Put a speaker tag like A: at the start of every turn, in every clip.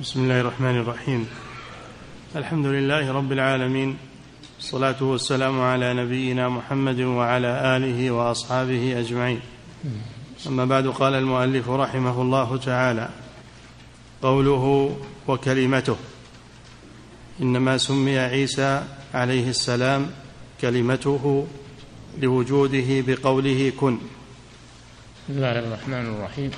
A: بسم الله الرحمن الرحيم الحمد لله رب العالمين الصلاه والسلام على نبينا محمد وعلى آله وأصحابه أجمعين أما بعد قال المؤلف رحمه الله تعالى قوله وكلمته إنما سمي عيسى عليه السلام كلمته لوجوده بقوله كن
B: بسم الله الرحمن الرحيم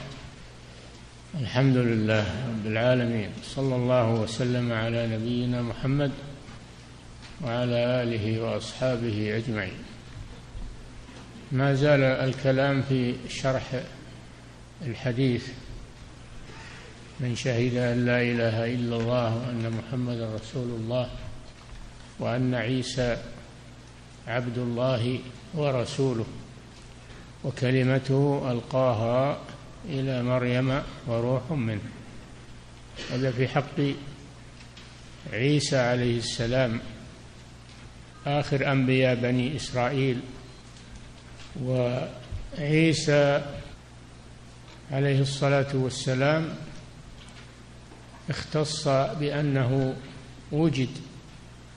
B: الحمد لله رب العالمين صلى الله وسلم على نبينا محمد وعلى اله واصحابه اجمعين ما زال الكلام في شرح الحديث من شهد ان لا اله الا الله وان محمد رسول الله وان عيسى عبد الله ورسوله وكلمته القاها إلى مريم وروح منه هذا في حق عيسى عليه السلام آخر أنبياء بني إسرائيل وعيسى عليه الصلاة والسلام اختص بأنه وجد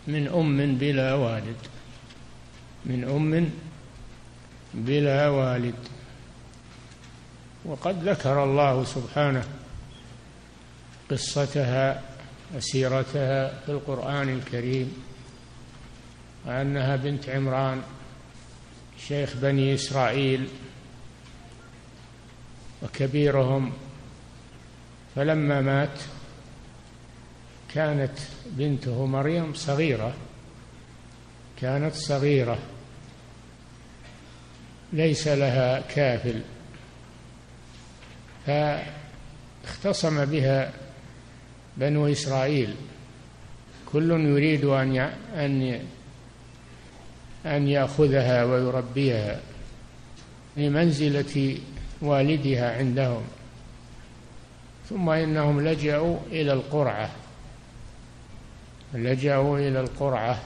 B: من أم بلا والد من أم بلا والد وقد ذكر الله سبحانه قصتها وسيرتها في القرآن الكريم وأنها بنت عمران شيخ بني إسرائيل وكبيرهم فلما مات كانت بنته مريم صغيرة كانت صغيرة ليس لها كافل فاختصم بها بنو إسرائيل كل يريد أن أن أن يأخذها ويربيها لمنزلة والدها عندهم ثم إنهم لجأوا إلى القرعة لجأوا إلى القرعة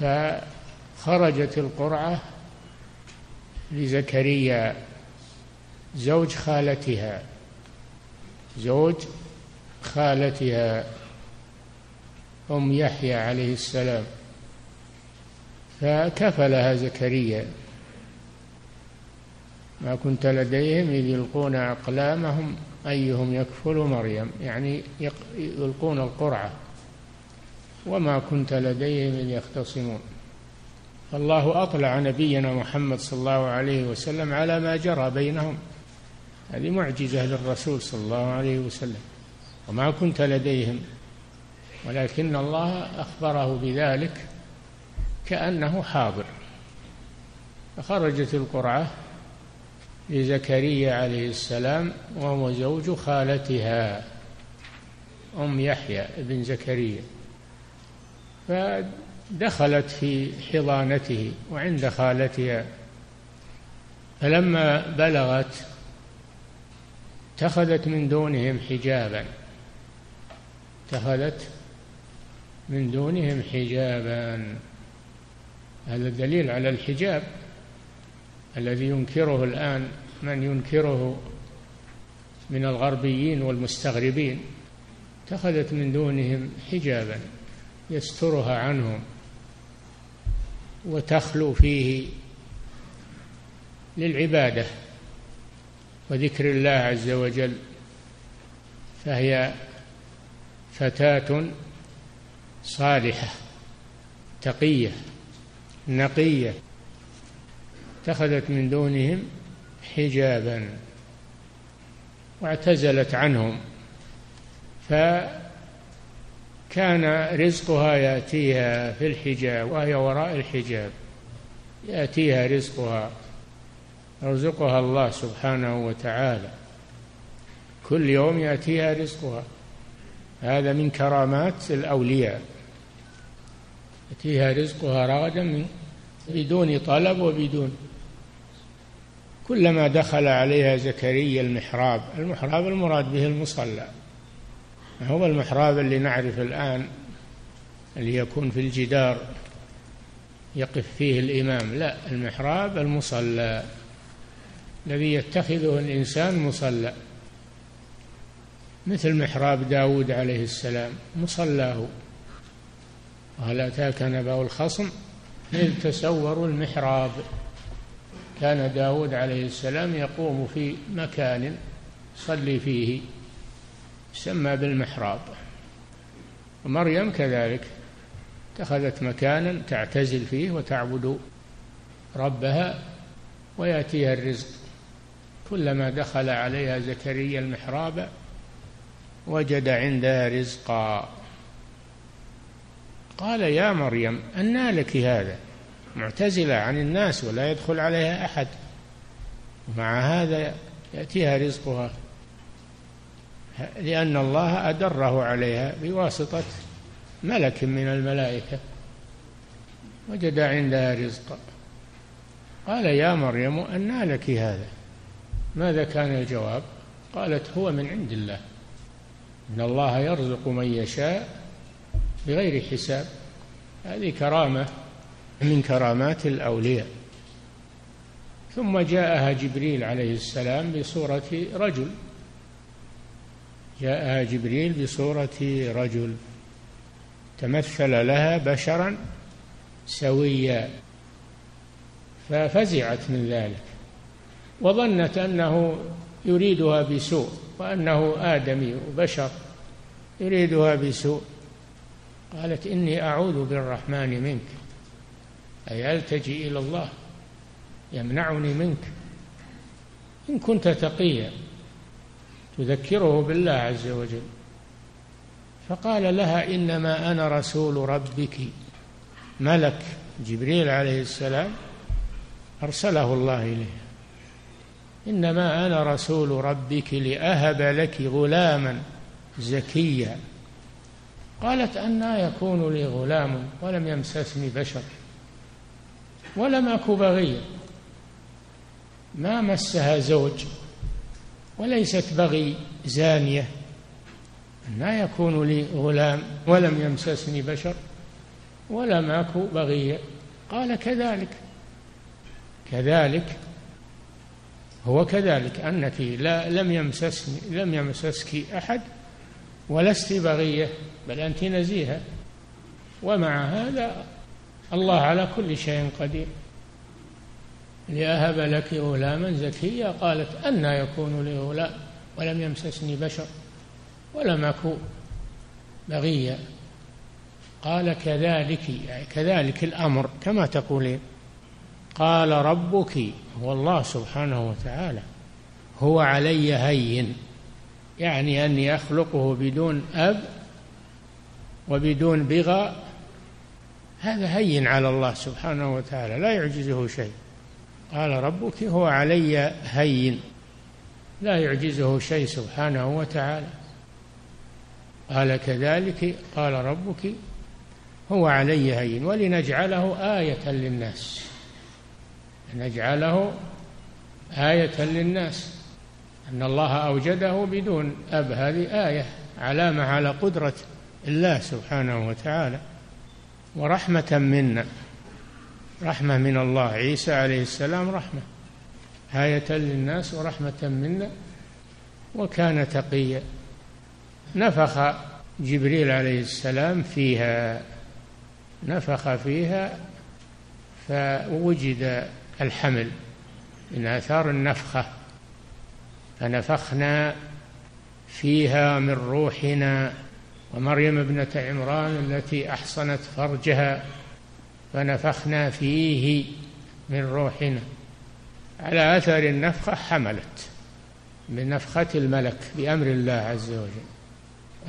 B: فخرجت القرعة لزكريا زوج خالتها زوج خالتها أم يحيى عليه السلام فكفلها زكريا ما كنت لديهم إذ يلقون أقلامهم أيهم يكفل مريم يعني يلقون القرعة وما كنت لديهم إذ يختصمون فالله أطلع نبينا محمد صلى الله عليه وسلم على ما جرى بينهم هذه معجزة للرسول صلى الله عليه وسلم وما كنت لديهم ولكن الله أخبره بذلك كأنه حاضر فخرجت القرعة لزكريا عليه السلام وهو زوج خالتها أم يحيى بن زكريا فدخلت في حضانته وعند خالتها فلما بلغت اتخذت من دونهم حجابا اتخذت من دونهم حجابا هذا دليل على الحجاب الذي ينكره الآن من ينكره من الغربيين والمستغربين اتخذت من دونهم حجابا يسترها عنهم وتخلو فيه للعباده وذكر الله عز وجل فهي فتاة صالحة تقية نقية اتخذت من دونهم حجابا واعتزلت عنهم فكان رزقها ياتيها في الحجاب وهي وراء الحجاب ياتيها رزقها يرزقها الله سبحانه وتعالى كل يوم يأتيها رزقها هذا من كرامات الأولياء يأتيها رزقها رغدا من بدون طلب وبدون كلما دخل عليها زكريا المحراب المحراب المراد به المصلى هو المحراب اللي نعرف الآن اللي يكون في الجدار يقف فيه الإمام لا المحراب المصلى الذي يتخذه الإنسان مصلى مثل محراب داود عليه السلام مصلاه وهل أتاك نبأ الخصم إذ تسوروا المحراب كان داود عليه السلام يقوم في مكان يصلي فيه يسمى بالمحراب ومريم كذلك اتخذت مكانا تعتزل فيه وتعبد ربها ويأتيها الرزق كلما دخل عليها زكريا المحراب وجد عندها رزقا قال يا مريم أنى لك هذا معتزلة عن الناس ولا يدخل عليها أحد ومع هذا يأتيها رزقها لأن الله أدره عليها بواسطة ملك من الملائكة وجد عندها رزقا قال يا مريم أنى لك هذا ماذا كان الجواب قالت هو من عند الله ان الله يرزق من يشاء بغير حساب هذه كرامه من كرامات الاولياء ثم جاءها جبريل عليه السلام بصوره رجل جاءها جبريل بصوره رجل تمثل لها بشرا سويا ففزعت من ذلك وظنت أنه يريدها بسوء وأنه آدمي وبشر يريدها بسوء قالت إني أعوذ بالرحمن منك أي ألتجي إلى الله يمنعني منك إن كنت تقيا تذكره بالله عز وجل فقال لها إنما أنا رسول ربك ملك جبريل عليه السلام أرسله الله إليها إنما أنا رسول ربك لأهب لك غلاما زكيا قالت أنى يكون لي غلام ولم يمسسني بشر ولم أك بغيا ما مسها زوج وليست بغي زانية أنى يكون لي غلام ولم يمسسني بشر ولم أك بغيا قال كذلك كذلك هو كذلك أنك لا لم يمسسني لم يمسسك أحد ولست بغية بل أنت نزيهة ومع هذا الله على كل شيء قدير لأهب لك غلاما زكيا قالت أنى يكون لي غلام ولم يمسسني بشر ولم أكن بغيا قال كذلك يعني كذلك الأمر كما تقولين قال ربك هو الله سبحانه وتعالى هو علي هين يعني أني أخلقه بدون أب وبدون بغى هذا هين على الله سبحانه وتعالى لا يعجزه شيء قال ربك هو علي هين لا يعجزه شيء سبحانه وتعالى قال كذلك قال ربك هو علي هين ولنجعله آية للناس نجعله آية للناس أن الله أوجده بدون أب هذه آية علامة على قدرة الله سبحانه وتعالى ورحمة منا رحمة من الله عيسى عليه السلام رحمة آية للناس ورحمة منا وكان تقيا نفخ جبريل عليه السلام فيها نفخ فيها فوجد الحمل من آثار النفخة فنفخنا فيها من روحنا ومريم ابنة عمران التي أحصنت فرجها فنفخنا فيه من روحنا على أثر النفخة حملت من نفخة الملك بأمر الله عز وجل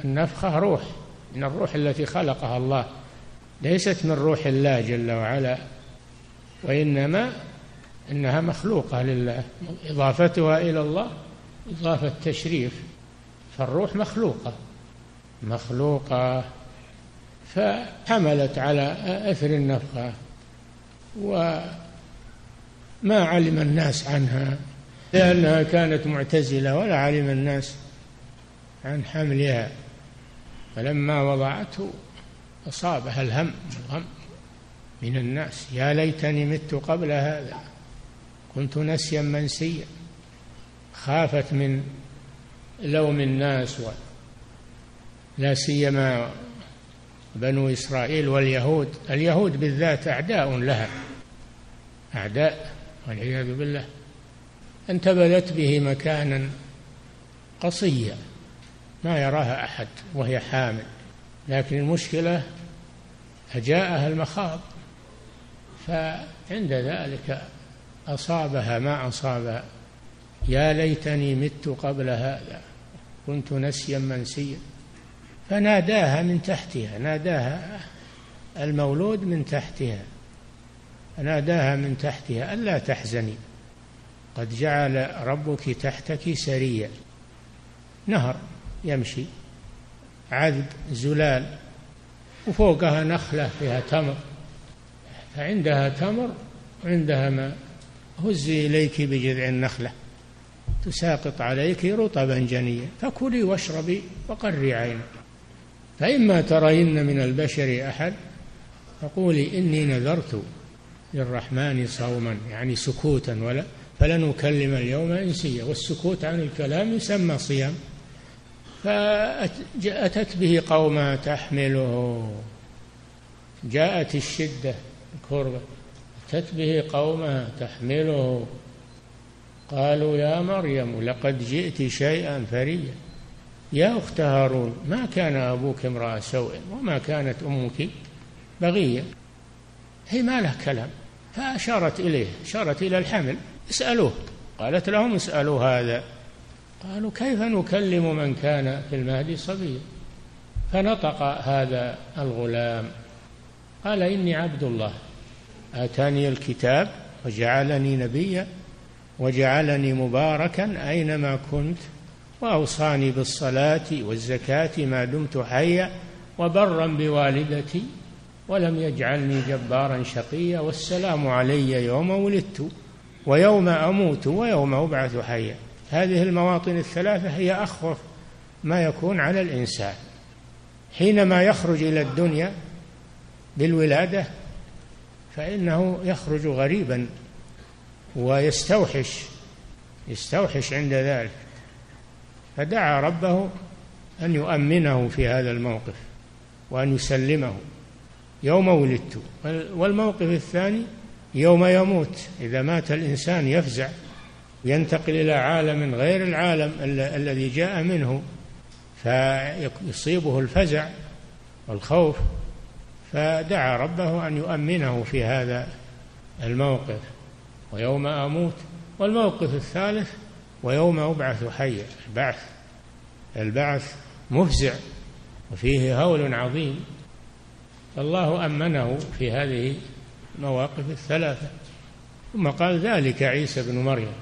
B: النفخة روح من الروح التي خلقها الله ليست من روح الله جل وعلا وإنما إنها مخلوقة لله إضافتها إلى الله إضافة تشريف فالروح مخلوقة مخلوقة فحملت على أثر النفخة وما علم الناس عنها لأنها كانت معتزلة ولا علم الناس عن حملها فلما وضعته أصابها الهم الهم من الناس يا ليتني مت قبل هذا كنت نسيا منسيا خافت من لوم الناس و لا سيما بنو اسرائيل واليهود اليهود بالذات اعداء لها اعداء والعياذ بالله انتبذت به مكانا قصيا ما يراها احد وهي حامل لكن المشكله فجاءها المخاض فعند ذلك أصابها ما أصابها يا ليتني مت قبل هذا كنت نسيا منسيا فناداها من تحتها ناداها المولود من تحتها ناداها من تحتها ألا تحزني قد جعل ربك تحتك سريا نهر يمشي عذب زلال وفوقها نخلة فيها تمر فعندها تمر وعندها ماء هزي إليك بجذع النخلة تساقط عليك رطبا جنيا فكلي واشربي وقري عيني فإما ترين من البشر أحد فقولي إني نذرت للرحمن صوما يعني سكوتا ولا فلن أكلم اليوم إنسيا والسكوت عن الكلام يسمى صيام فأتت به قوما تحمله جاءت الشدة الكربة أتت به قومها تحمله قالوا يا مريم لقد جئت شيئا فريا يا أخت هارون ما كان أبوك امرأ سوء وما كانت أمك بغية هي ما له كلام فأشارت إليه أشارت إلى الحمل اسألوه قالت لهم اسألوا هذا قالوا كيف نكلم من كان في المهدي صبيا فنطق هذا الغلام قال إني عبد الله آتاني الكتاب وجعلني نبيا وجعلني مباركا أينما كنت وأوصاني بالصلاة والزكاة ما دمت حيا وبرا بوالدتي ولم يجعلني جبارا شقيا والسلام علي يوم ولدت ويوم أموت ويوم أبعث حيا هذه المواطن الثلاثة هي أخف ما يكون على الإنسان حينما يخرج إلى الدنيا بالولادة فإنه يخرج غريبا ويستوحش يستوحش عند ذلك فدعا ربه أن يؤمنه في هذا الموقف وأن يسلمه يوم ولدت والموقف الثاني يوم يموت إذا مات الإنسان يفزع ينتقل إلى عالم غير العالم الذي جاء منه فيصيبه الفزع والخوف فدعا ربه أن يؤمنه في هذا الموقف ويوم أموت والموقف الثالث ويوم أبعث حيا البعث البعث مفزع وفيه هول عظيم الله أمنه في هذه المواقف الثلاثة ثم قال ذلك عيسى بن مريم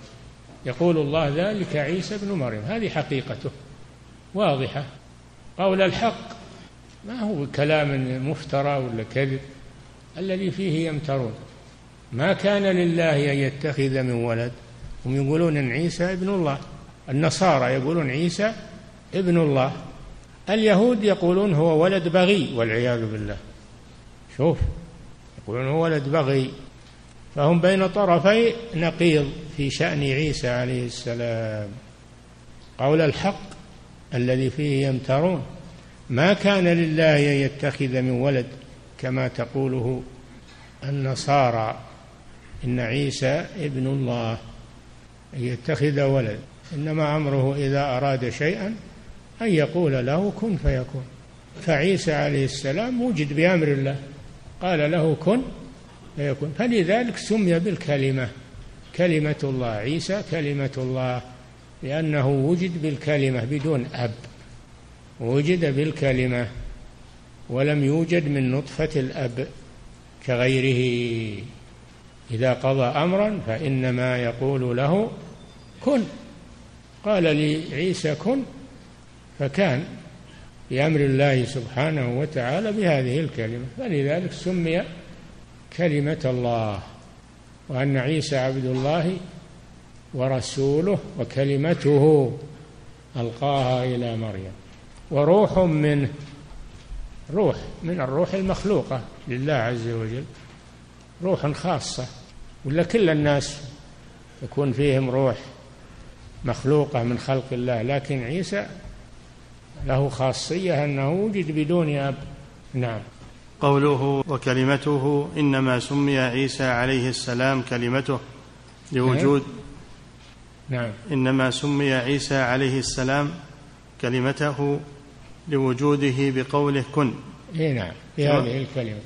B: يقول الله ذلك عيسى بن مريم هذه حقيقته واضحة قول الحق ما هو كلام مفترى ولا كذب الذي فيه يمترون ما كان لله أن يتخذ من ولد هم يقولون إن عيسى ابن الله النصارى يقولون عيسى ابن الله اليهود يقولون هو ولد بغي والعياذ بالله شوف يقولون هو ولد بغي فهم بين طرفي نقيض في شأن عيسى عليه السلام قول الحق الذي فيه يمترون ما كان لله أن يتخذ من ولد كما تقوله النصارى إن عيسى ابن الله أن يتخذ ولد إنما أمره إذا أراد شيئا أن يقول له كن فيكون فعيسى عليه السلام وجد بأمر الله قال له كن فيكون فلذلك سمي بالكلمة كلمة الله عيسى كلمة الله لأنه وجد بالكلمة بدون أب وجد بالكلمة ولم يوجد من نطفة الأب كغيره إذا قضى أمرا فإنما يقول له كن قال لعيسى كن فكان بأمر الله سبحانه وتعالى بهذه الكلمة فلذلك سمي كلمة الله وأن عيسى عبد الله ورسوله وكلمته ألقاها إلى مريم وروح منه روح من الروح المخلوقة لله عز وجل روح خاصة ولا كل الناس يكون فيهم روح مخلوقة من خلق الله لكن عيسى له خاصية أنه وجد بدون أب نعم
A: قوله وكلمته إنما سمي عيسى عليه السلام كلمته لوجود نعم إنما سمي عيسى عليه السلام كلمته لوجوده بقوله كن
B: اي نعم بهذه الكلمه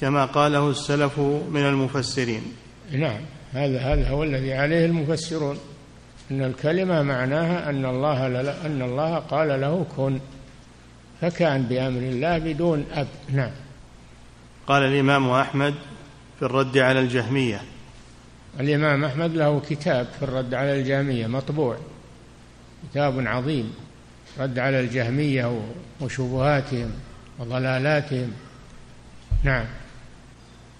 A: كما قاله السلف من المفسرين
B: نعم هذا هذا هو الذي عليه المفسرون ان الكلمه معناها ان الله ان الله قال له كن فكان بامر الله بدون اب نعم
A: قال الامام احمد في الرد على الجهميه
B: الامام احمد له كتاب في الرد على الجهميه مطبوع كتاب عظيم رد على الجهمية وشبهاتهم وضلالاتهم نعم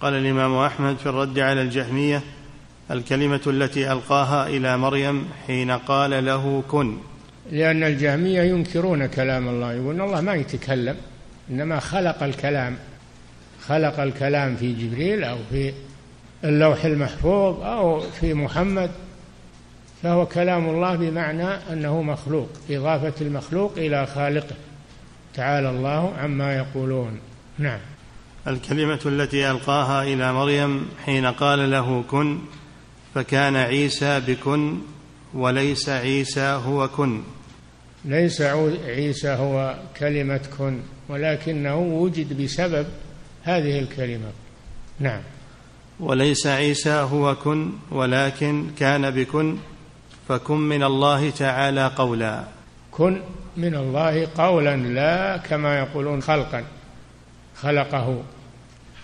A: قال الإمام أحمد في الرد على الجهمية الكلمة التي ألقاها إلى مريم حين قال له كن
B: لأن الجهمية ينكرون كلام الله يقولون الله ما يتكلم إنما خلق الكلام خلق الكلام في جبريل أو في اللوح المحفوظ أو في محمد فهو كلام الله بمعنى أنه مخلوق إضافة المخلوق إلى خالقه تعالى الله عما يقولون نعم
A: الكلمة التي ألقاها إلى مريم حين قال له كن فكان عيسى بكن وليس عيسى هو كن
B: ليس عيسى هو كلمة كن ولكنه وجد بسبب هذه الكلمة نعم
A: وليس عيسى هو كن ولكن كان بكن فكن من الله تعالى قولا
B: كن من الله قولا لا كما يقولون خلقا خلقه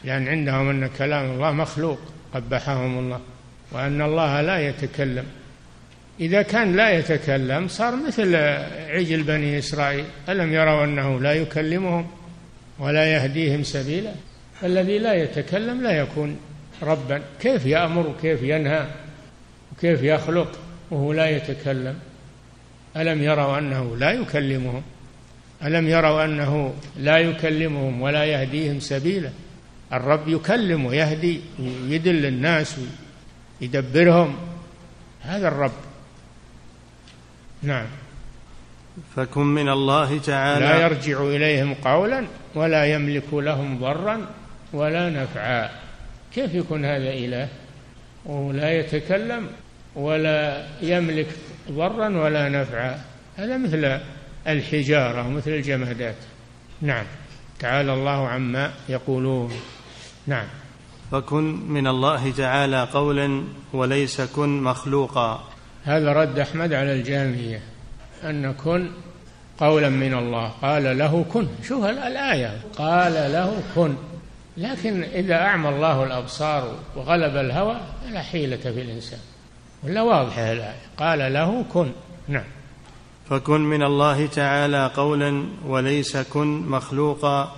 B: لأن يعني عندهم أن كلام الله مخلوق قبحهم الله وأن الله لا يتكلم إذا كان لا يتكلم صار مثل عجل بني إسرائيل ألم يروا أنه لا يكلمهم ولا يهديهم سبيلا الذي لا يتكلم لا يكون ربا كيف يأمر وكيف ينهى وكيف يخلق وهو لا يتكلم ألم يروا أنه لا يكلمهم ألم يروا أنه لا يكلمهم ولا يهديهم سبيلا الرب يكلم ويهدي ويدل الناس ويدبرهم هذا الرب نعم
A: فكن من الله تعالى
B: لا يرجع إليهم قولا ولا يملك لهم ضرا ولا نفعا كيف يكون هذا إله وهو لا يتكلم ولا يملك ضرا ولا نفعا هذا مثل الحجارة مثل الجمادات نعم تعالى الله عما يقولون نعم
A: فكن من الله تعالى قولا وليس كن مخلوقا
B: هذا رد أحمد على الجامية أن كن قولا من الله قال له كن شوف الآية قال له كن لكن إذا أعمى الله الأبصار وغلب الهوى فلا حيلة في الإنسان ولا واضحة الآية قال له كن نعم
A: فكن من الله تعالى قولا وليس كن مخلوقا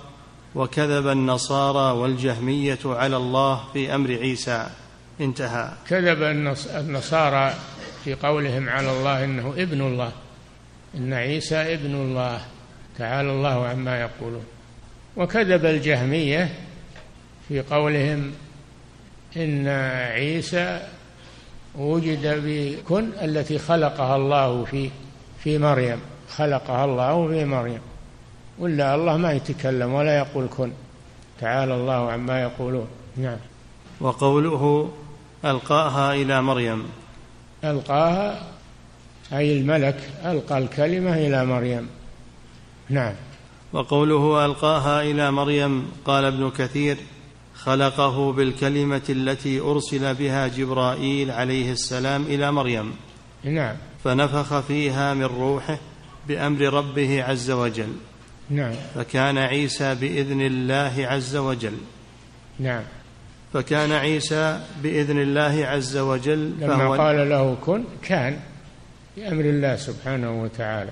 A: وكذب النصارى والجهمية على الله في أمر عيسى انتهى
B: كذب النصارى في قولهم على الله إنه ابن الله إن عيسى ابن الله تعالى الله عما يقولون وكذب الجهمية في قولهم إن عيسى وجد بكن التي خلقها الله في في مريم خلقها الله في مريم ولا الله ما يتكلم ولا يقول كن تعالى الله عما يقولون نعم
A: وقوله القاها الى مريم
B: القاها اي الملك القى الكلمه الى مريم نعم
A: وقوله القاها الى مريم قال ابن كثير خلقه بالكلمه التي ارسل بها جبرائيل عليه السلام الى مريم نعم فنفخ فيها من روحه بامر ربه عز وجل نعم فكان عيسى باذن الله عز وجل نعم فكان عيسى باذن الله عز وجل
B: لما قال له كن كان بامر الله سبحانه وتعالى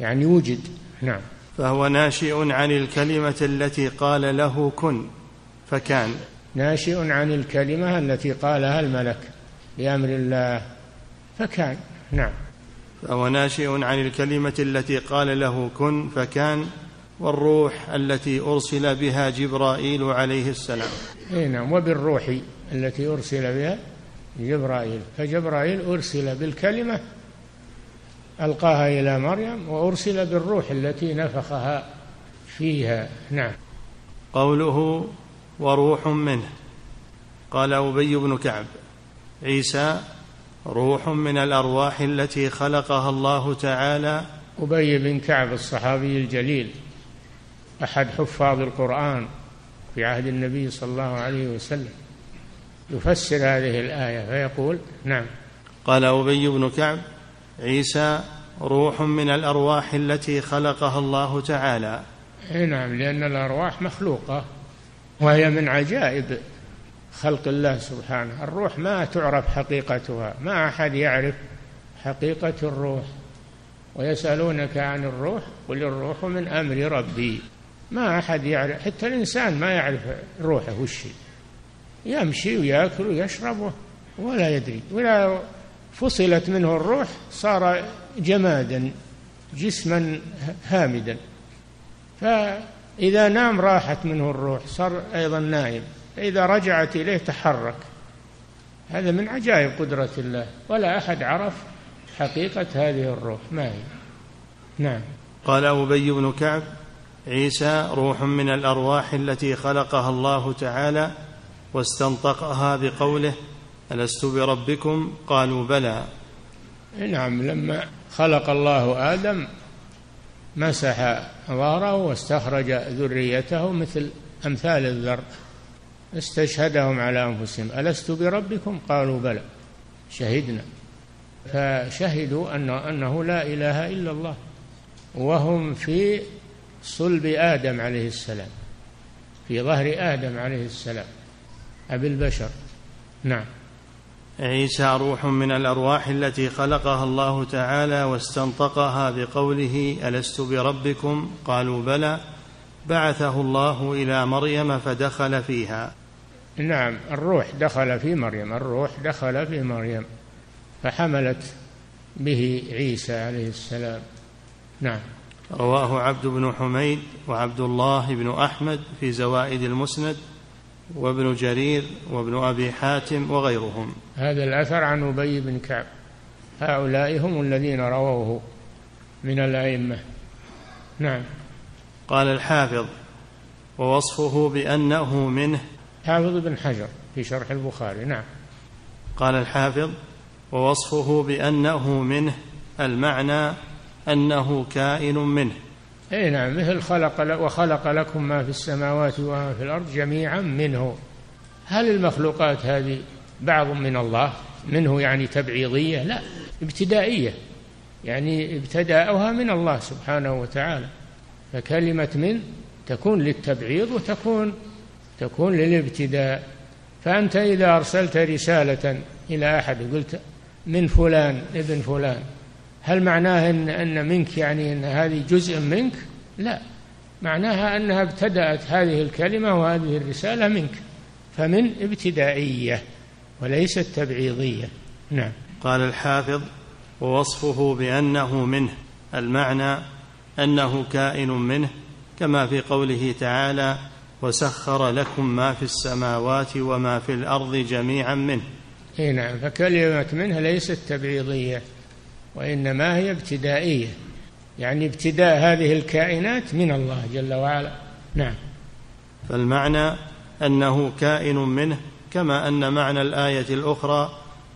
B: يعني وجد نعم
A: فهو ناشئ عن الكلمه التي قال له كن فكان
B: ناشئ عن الكلمة التي قالها الملك بأمر الله فكان نعم
A: فهو ناشئ عن الكلمة التي قال له كن فكان والروح التي أرسل بها جبرائيل عليه السلام
B: أي نعم وبالروح التي أرسل بها جبرائيل فجبرائيل أرسل بالكلمة ألقاها إلى مريم وأرسل بالروح التي نفخها فيها نعم
A: قوله وروح منه قال أبي بن كعب عيسى روح من الأرواح التي خلقها الله تعالى
B: أبي بن كعب الصحابي الجليل أحد حفاظ القرآن في عهد النبي صلى الله عليه وسلم يفسر هذه الآية فيقول نعم
A: قال أبي بن كعب عيسى روح من الأرواح التي خلقها الله تعالى
B: نعم لأن الأرواح مخلوقة وهي من عجائب خلق الله سبحانه الروح ما تعرف حقيقتها ما أحد يعرف حقيقة الروح ويسألونك عن الروح قل الروح من أمر ربي ما أحد يعرف حتى الإنسان ما يعرف روحه وش يمشي ويأكل ويشرب ولا يدري ولا فصلت منه الروح صار جمادا جسما هامدا ف إذا نام راحت منه الروح صار أيضا نائم إذا رجعت إليه تحرك هذا من عجائب قدرة الله ولا أحد عرف حقيقة هذه الروح ما هي
A: نعم قال أبي بن كعب عيسى روح من الأرواح التي خلقها الله تعالى واستنطقها بقوله ألست بربكم قالوا بلى
B: نعم لما خلق الله آدم مسح ظهره واستخرج ذريته مثل أمثال الذر استشهدهم على أنفسهم ألست بربكم قالوا بلى شهدنا فشهدوا أنه, أنه لا إله إلا الله وهم في صلب آدم عليه السلام في ظهر آدم عليه السلام أبي البشر نعم
A: عيسى روح من الارواح التي خلقها الله تعالى واستنطقها بقوله الست بربكم قالوا بلى بعثه الله الى مريم فدخل فيها
B: نعم الروح دخل في مريم الروح دخل في مريم فحملت به عيسى عليه السلام نعم
A: رواه عبد بن حميد وعبد الله بن احمد في زوائد المسند وابن جرير وابن ابي حاتم وغيرهم
B: هذا الأثر عن أبي بن كعب هؤلاء هم الذين رووه من الأئمة نعم
A: قال الحافظ ووصفه بأنه منه
B: حافظ بن حجر في شرح البخاري نعم
A: قال الحافظ ووصفه بأنه منه المعنى أنه كائن منه
B: أي نعم مثل خلق وخلق لكم ما في السماوات وما في الأرض جميعا منه هل المخلوقات هذه بعض من الله منه يعني تبعيضية لا ابتدائية يعني ابتدأوها من الله سبحانه وتعالى فكلمة من تكون للتبعيض وتكون تكون للابتداء فأنت إذا أرسلت رسالة إلى أحد قلت من فلان ابن فلان هل معناه أن أن منك يعني أن هذه جزء منك؟ لا معناها أنها ابتدأت هذه الكلمة وهذه الرسالة منك فمن ابتدائية وليست تبعيضية نعم
A: قال الحافظ ووصفه بأنه منه المعنى أنه كائن منه كما في قوله تعالى وسخر لكم ما في السماوات وما في الأرض جميعا منه
B: اي نعم فكلمة منه ليست تبعيضية وإنما هي ابتدائية يعني ابتداء هذه الكائنات من الله جل وعلا نعم
A: فالمعنى أنه كائن منه كما ان معنى الايه الاخرى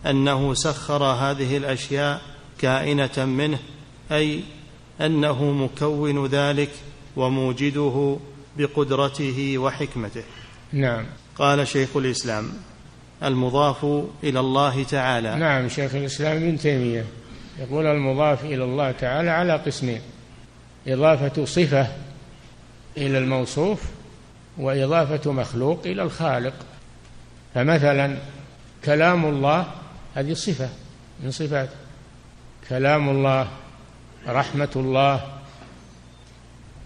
A: انه سخر هذه الاشياء كائنه منه اي انه مكون ذلك وموجده بقدرته وحكمته نعم قال شيخ الاسلام المضاف الى الله تعالى
B: نعم شيخ الاسلام ابن تيميه يقول المضاف الى الله تعالى على قسمين اضافه صفه الى الموصوف واضافه مخلوق الى الخالق فمثلا كلام الله هذه صفة من صفاته كلام الله رحمة الله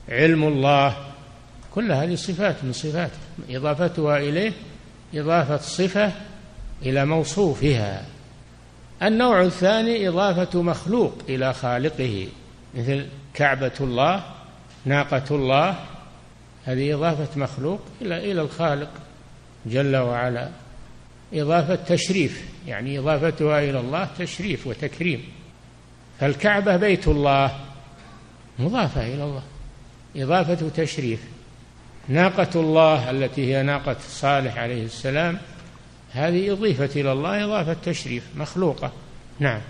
B: علم الله كل هذه صفات من صفاته إضافتها إليه إضافة صفة إلى موصوفها النوع الثاني إضافة مخلوق إلى خالقه مثل كعبة الله ناقة الله هذه إضافة مخلوق إلى إلى الخالق جل وعلا إضافة تشريف يعني إضافتها إلى الله تشريف وتكريم فالكعبة بيت الله مضافة إلى الله إضافة تشريف ناقة الله التي هي ناقة صالح عليه السلام هذه أضيفت إلى الله إضافة تشريف مخلوقة نعم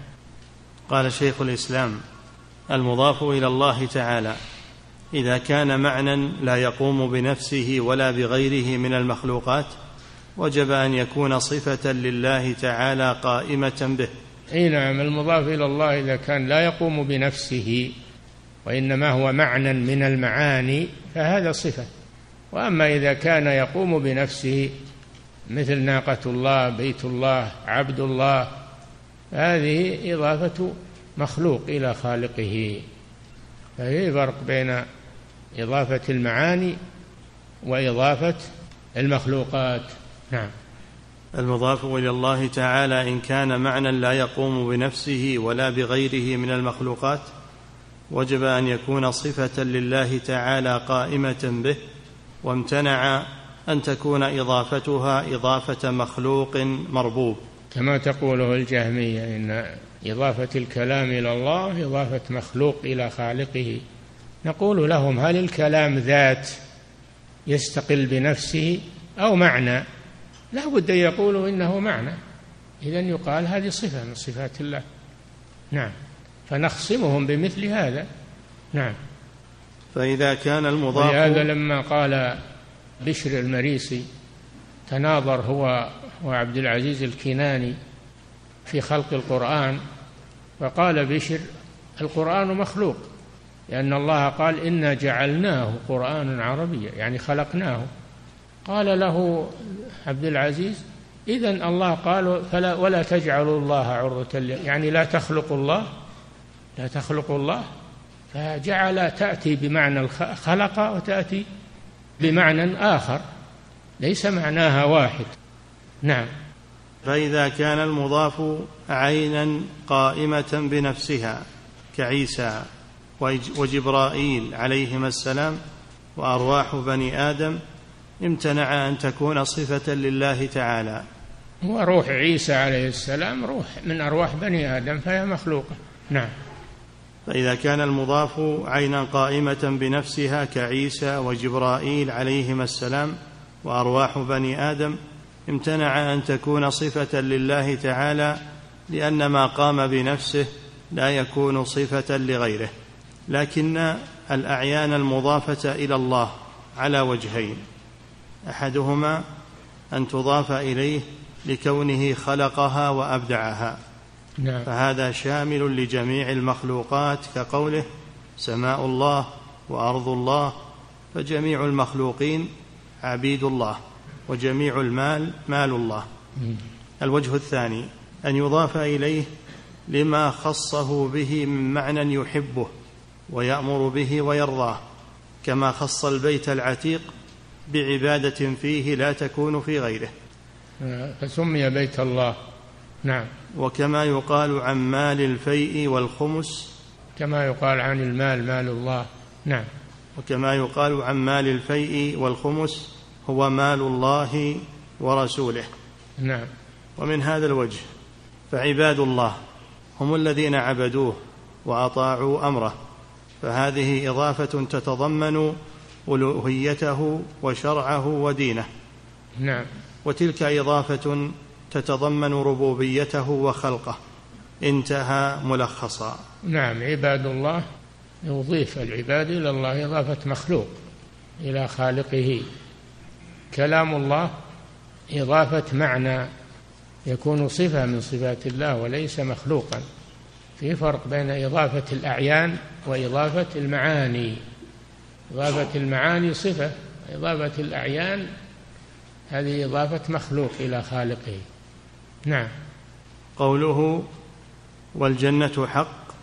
A: قال شيخ الإسلام المضاف إلى الله تعالى إذا كان معنى لا يقوم بنفسه ولا بغيره من المخلوقات وجب أن يكون صفة لله تعالى قائمة به
B: أي نعم المضاف إلى الله إذا كان لا يقوم بنفسه وإنما هو معنى من المعاني فهذا صفة وأما إذا كان يقوم بنفسه مثل ناقة الله بيت الله عبد الله هذه إضافة مخلوق إلى خالقه ففي فرق بين إضافة المعاني وإضافة المخلوقات نعم
A: المضاف إلى الله تعالى إن كان معنى لا يقوم بنفسه ولا بغيره من المخلوقات وجب أن يكون صفة لله تعالى قائمة به وامتنع أن تكون إضافتها إضافة مخلوق مربوب
B: كما تقوله الجهمية إن إضافة الكلام إلى الله إضافة مخلوق إلى خالقه نقول لهم هل الكلام ذات يستقل بنفسه أو معنى لا بد أن يقولوا إنه معنى إذا يقال هذه صفة من صفات الله نعم فنخصمهم بمثل هذا نعم
A: فإذا كان المضاف
B: ولهذا لما قال بشر المريسي تناظر هو وعبد العزيز الكناني في خلق القرآن فقال بشر القرآن مخلوق لأن الله قال إنا جعلناه قرآن عربيا يعني خلقناه قال له عبد العزيز إذا الله قال فلا ولا تجعلوا الله عرة يعني لا تخلقوا الله لا تخلقوا الله فجعل تأتي بمعنى خلق وتأتي بمعنى آخر ليس معناها واحد نعم
A: فإذا كان المضاف عينا قائمة بنفسها كعيسى وجبرائيل عليهما السلام وأرواح بني آدم امتنع أن تكون صفة لله تعالى
B: وروح عيسى عليه السلام روح من أرواح بني آدم فهي مخلوقة نعم
A: فإذا كان المضاف عينا قائمة بنفسها كعيسى وجبرائيل عليهما السلام وأرواح بني آدم امتنع أن تكون صفة لله تعالى لأن ما قام بنفسه لا يكون صفة لغيره لكن الأعيان المضافة إلى الله على وجهين احدهما ان تضاف اليه لكونه خلقها وابدعها نعم. فهذا شامل لجميع المخلوقات كقوله سماء الله وارض الله فجميع المخلوقين عبيد الله وجميع المال مال الله الوجه الثاني ان يضاف اليه لما خصه به من معنى يحبه ويامر به ويرضاه كما خص البيت العتيق بعبادة فيه لا تكون في غيره
B: آه، فسمي بيت الله نعم
A: وكما يقال عن مال الفيء والخمس
B: كما يقال عن المال مال الله نعم
A: وكما يقال عن مال الفيء والخمس هو مال الله ورسوله نعم ومن هذا الوجه فعباد الله هم الذين عبدوه واطاعوا امره فهذه اضافه تتضمن ألوهيته وشرعه ودينه نعم وتلك إضافة تتضمن ربوبيته وخلقه انتهى ملخصا
B: نعم عباد الله يضيف العباد إلى الله إضافة مخلوق إلى خالقه كلام الله إضافة معنى يكون صفة من صفات الله وليس مخلوقا في فرق بين إضافة الأعيان وإضافة المعاني إضافة المعاني صفة إضافة الأعيان هذه إضافة مخلوق إلى خالقه نعم
A: قوله والجنة حق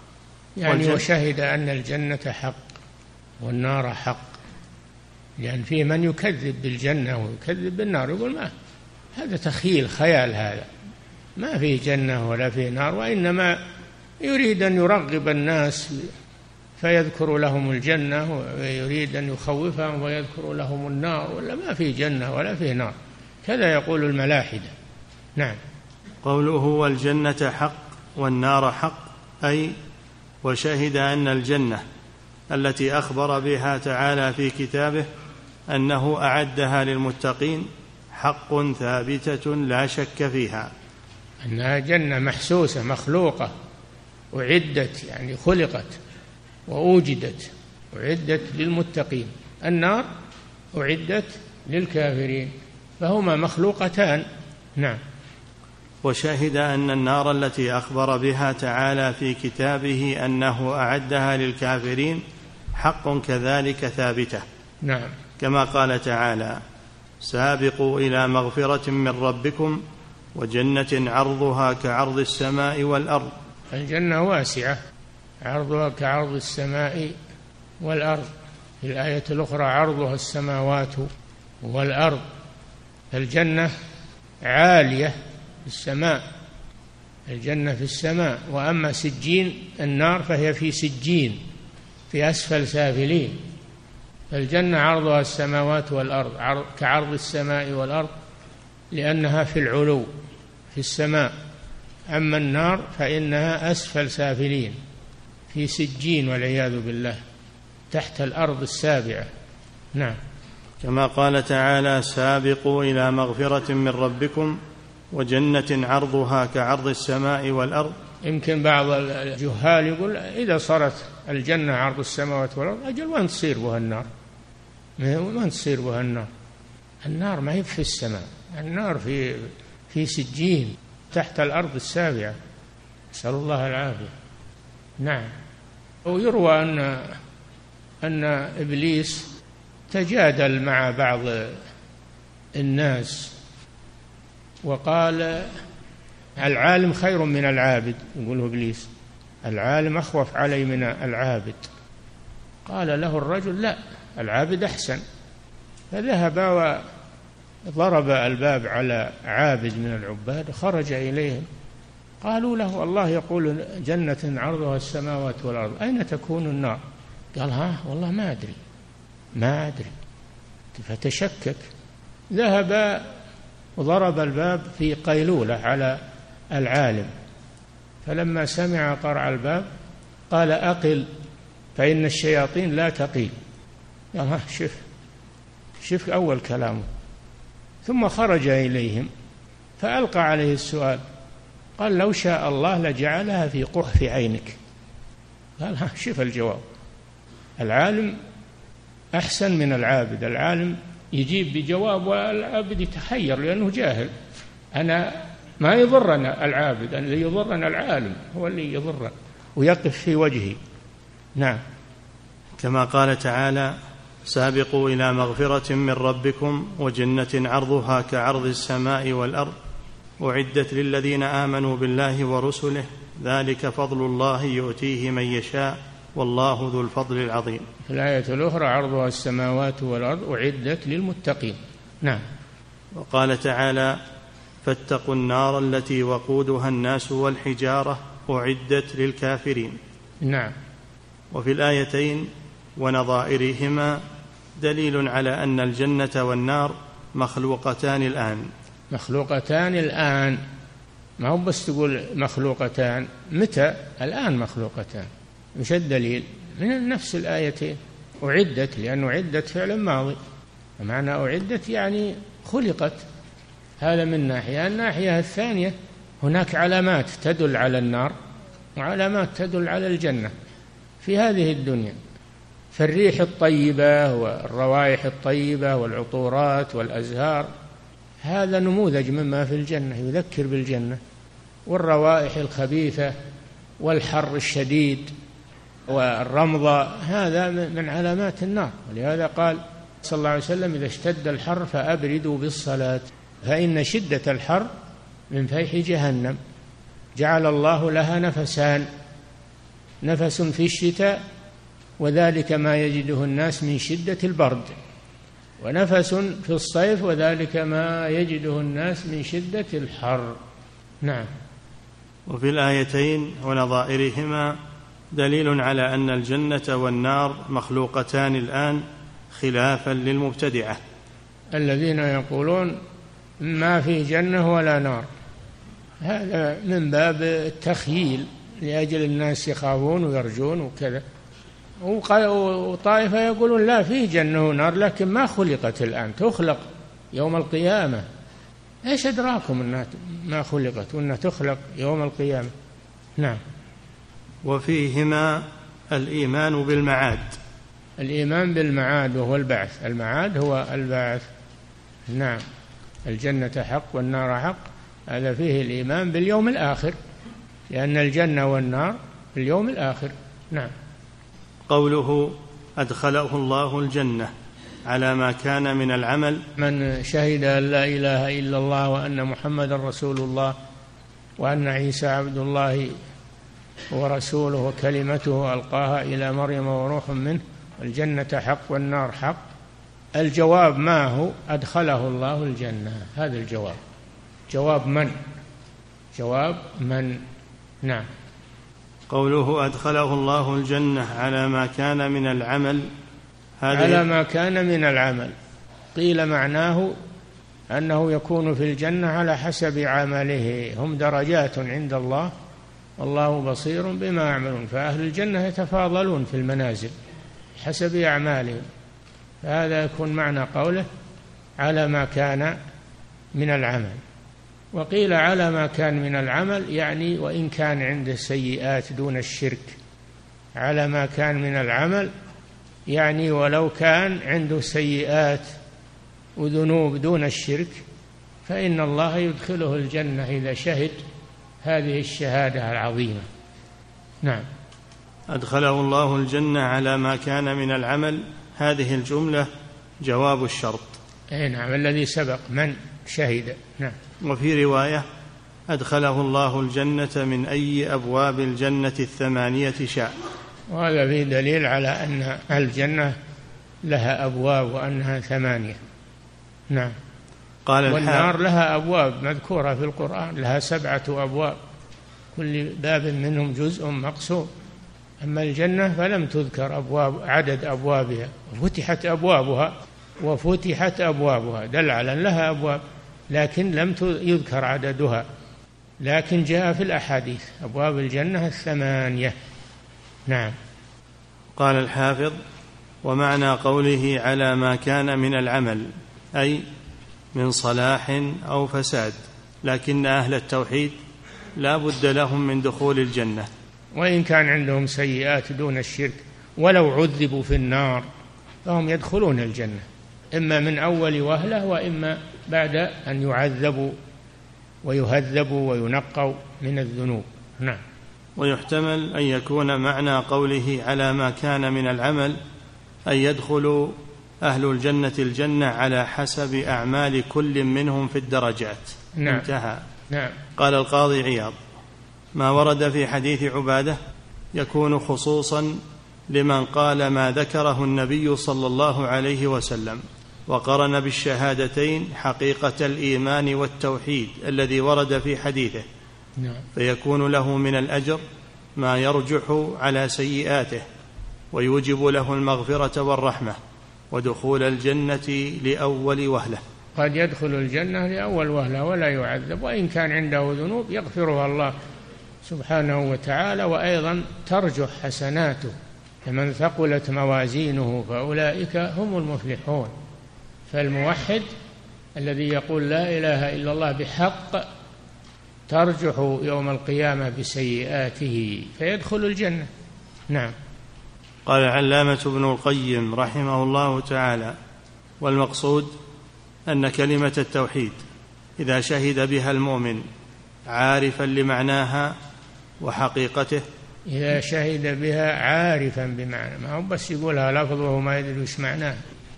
B: يعني والجنة وشهد أن الجنة حق والنار حق لأن في من يكذب بالجنة ويكذب بالنار يقول ما هذا تخيل خيال هذا ما في جنة ولا في نار وإنما يريد أن يرغب الناس فيذكر لهم الجنة ويريد أن يخوفهم ويذكر لهم النار ولا ما في جنة ولا في نار كذا يقول الملاحدة نعم
A: قوله والجنة حق والنار حق أي وشهد أن الجنة التي أخبر بها تعالى في كتابه أنه أعدها للمتقين حق ثابتة لا شك فيها
B: أنها جنة محسوسة مخلوقة أعدت يعني خلقت وأوجدت أعدت للمتقين النار أعدت للكافرين فهما مخلوقتان نعم
A: وشهد أن النار التي أخبر بها تعالى في كتابه أنه أعدها للكافرين حق كذلك ثابتة
B: نعم
A: كما قال تعالى سابقوا إلى مغفرة من ربكم وجنة عرضها كعرض السماء والأرض
B: الجنة واسعة عرضها كعرض السماء والأرض في الآية الأخرى عرضها السماوات والأرض الجنة عالية في السماء الجنة في السماء وأما سجين النار فهي في سجين في أسفل سافلين فالجنة عرضها السماوات والأرض عرض كعرض السماء والأرض لأنها في العلو في السماء أما النار فإنها أسفل سافلين في سجين والعياذ بالله تحت الارض السابعه نعم
A: كما قال تعالى سابقوا الى مغفره من ربكم وجنه عرضها كعرض السماء والارض
B: يمكن بعض الجهال يقول اذا صارت الجنه عرض السماوات والارض اجل وين تصير بها النار؟ وين تصير بها النار؟ النار ما هي في السماء النار في في سجين تحت الارض السابعه نسال الله العافيه نعم ويروى أن أن إبليس تجادل مع بعض الناس وقال العالم خير من العابد يقوله إبليس العالم أخوف علي من العابد قال له الرجل لا العابد أحسن فذهب وضرب الباب على عابد من العباد خرج إليهم قالوا له الله يقول جنة عرضها السماوات والأرض أين تكون النار قال ها والله ما أدري ما أدري فتشكك ذهب وضرب الباب في قيلولة على العالم فلما سمع قرع الباب قال أقل فإن الشياطين لا تقيل قال ها شف شف أول كلامه ثم خرج إليهم فألقى عليه السؤال قال لو شاء الله لجعلها في قحف عينك قال ها شوف الجواب العالم أحسن من العابد العالم يجيب بجواب والعابد يتحير لأنه جاهل أنا ما يضرنا العابد اللي يضرنا العالم هو اللي يضرنا ويقف في وجهي نعم
A: كما قال تعالى سابقوا إلى مغفرة من ربكم وجنة عرضها كعرض السماء والأرض اعدت للذين امنوا بالله ورسله ذلك فضل الله يؤتيه من يشاء والله ذو الفضل العظيم
B: الآية الأخرى عرضها السماوات والأرض أعدت للمتقين نعم
A: وقال تعالى فاتقوا النار التي وقودها الناس والحجارة أعدت للكافرين
B: نعم
A: وفي الآيتين ونظائرهما دليل على أن الجنة والنار مخلوقتان الآن
B: مخلوقتان الآن ما هو بس تقول مخلوقتان متى الآن مخلوقتان وش الدليل من نفس الآيتين أعدت لأن أعدت فعل ماضي معنى أعدت يعني خلقت هذا من ناحية الناحية الثانية هناك علامات تدل على النار وعلامات تدل على الجنة في هذه الدنيا فالريح الطيبة والروائح الطيبة والعطورات والأزهار هذا نموذج مما في الجنة يذكر بالجنة والروائح الخبيثة والحر الشديد والرمضة هذا من علامات النار ولهذا قال صلى الله عليه وسلم إذا اشتد الحر فأبردوا بالصلاة فإن شدة الحر من فيح جهنم جعل الله لها نفسان نفس في الشتاء وذلك ما يجده الناس من شدة البرد ونفس في الصيف وذلك ما يجده الناس من شدة الحر نعم
A: وفي الآيتين ونظائرهما دليل على أن الجنة والنار مخلوقتان الآن خلافا للمبتدعة
B: الذين يقولون ما في جنة ولا نار هذا من باب التخييل لأجل الناس يخافون ويرجون وكذا وطائفة يقولون لا فيه جنة ونار لكن ما خلقت الآن تخلق يوم القيامة ايش أدراكم أنها ما خلقت وأنها تخلق يوم القيامة نعم
A: وفيهما الإيمان بالمعاد
B: الإيمان بالمعاد وهو البعث المعاد هو البعث نعم الجنة حق والنار حق هذا فيه الإيمان باليوم الآخر لأن الجنة والنار في اليوم الآخر نعم
A: قوله أدخله الله الجنة على ما كان من العمل
B: من شهد أن لا إله إلا الله وأن محمدا رسول الله وأن عيسى عبد الله ورسوله وكلمته ألقاها إلى مريم وروح منه الجنة حق والنار حق الجواب ما هو أدخله الله الجنة هذا الجواب جواب من جواب من نعم
A: قوله أدخله الله الجنة على ما كان من العمل
B: هذه على ما كان من العمل قيل معناه أنه يكون في الجنة على حسب عمله هم درجات عند الله والله بصير بما يعملون فأهل الجنة يتفاضلون في المنازل حسب أعمالهم فهذا يكون معنى قوله على ما كان من العمل وقيل على ما كان من العمل يعني وإن كان عنده سيئات دون الشرك على ما كان من العمل يعني ولو كان عنده سيئات وذنوب دون الشرك فإن الله يدخله الجنة إذا شهد هذه الشهادة العظيمة نعم
A: أدخله الله الجنة على ما كان من العمل هذه الجملة جواب الشرط
B: أي نعم الذي سبق من شهد نعم
A: وفي روايه ادخله الله الجنه من اي ابواب الجنه الثمانيه شاء
B: وهذا فيه دليل على ان الجنه لها ابواب وانها ثمانيه نعم قال والنار لها ابواب مذكوره في القران لها سبعه ابواب كل باب منهم جزء مقسوم أما الجنة فلم تذكر أبواب عدد أبوابها فتحت أبوابها وفتحت أبوابها دل على لها أبواب لكن لم يذكر عددها لكن جاء في الأحاديث أبواب الجنة الثمانية نعم
A: قال الحافظ ومعنى قوله على ما كان من العمل أي من صلاح أو فساد لكن أهل التوحيد لا بد لهم من دخول الجنة
B: وإن كان عندهم سيئات دون الشرك ولو عذبوا في النار فهم يدخلون الجنه إما من أول وهلة وإما بعد أن يعذبوا ويهذبوا وينقوا من الذنوب نعم
A: ويحتمل أن يكون معنى قوله على ما كان من العمل أن يدخل أهل الجنة الجنة على حسب أعمال كل منهم في الدرجات نعم انتهى
B: نعم
A: قال القاضي عياض ما ورد في حديث عبادة يكون خصوصا لمن قال ما ذكره النبي صلى الله عليه وسلم وقرن بالشهادتين حقيقة الإيمان والتوحيد الذي ورد في حديثه نعم. فيكون له من الأجر ما يرجح على سيئاته ويوجب له المغفرة والرحمة ودخول الجنة لأول وهلة
B: قد يدخل الجنة لأول وهلة ولا يعذب وإن كان عنده ذنوب يغفرها الله سبحانه وتعالى وأيضا ترجح حسناته فمن ثقلت موازينه فأولئك هم المفلحون فالموحد الذي يقول لا إله إلا الله بحق ترجح يوم القيامة بسيئاته فيدخل الجنة نعم
A: قال العلامة ابن القيم رحمه الله تعالى والمقصود أن كلمة التوحيد إذا شهد بها المؤمن عارفا لمعناها وحقيقته
B: إذا شهد بها عارفا بمعنى ما هو بس يقولها لفظه وما ما يدري وش معناه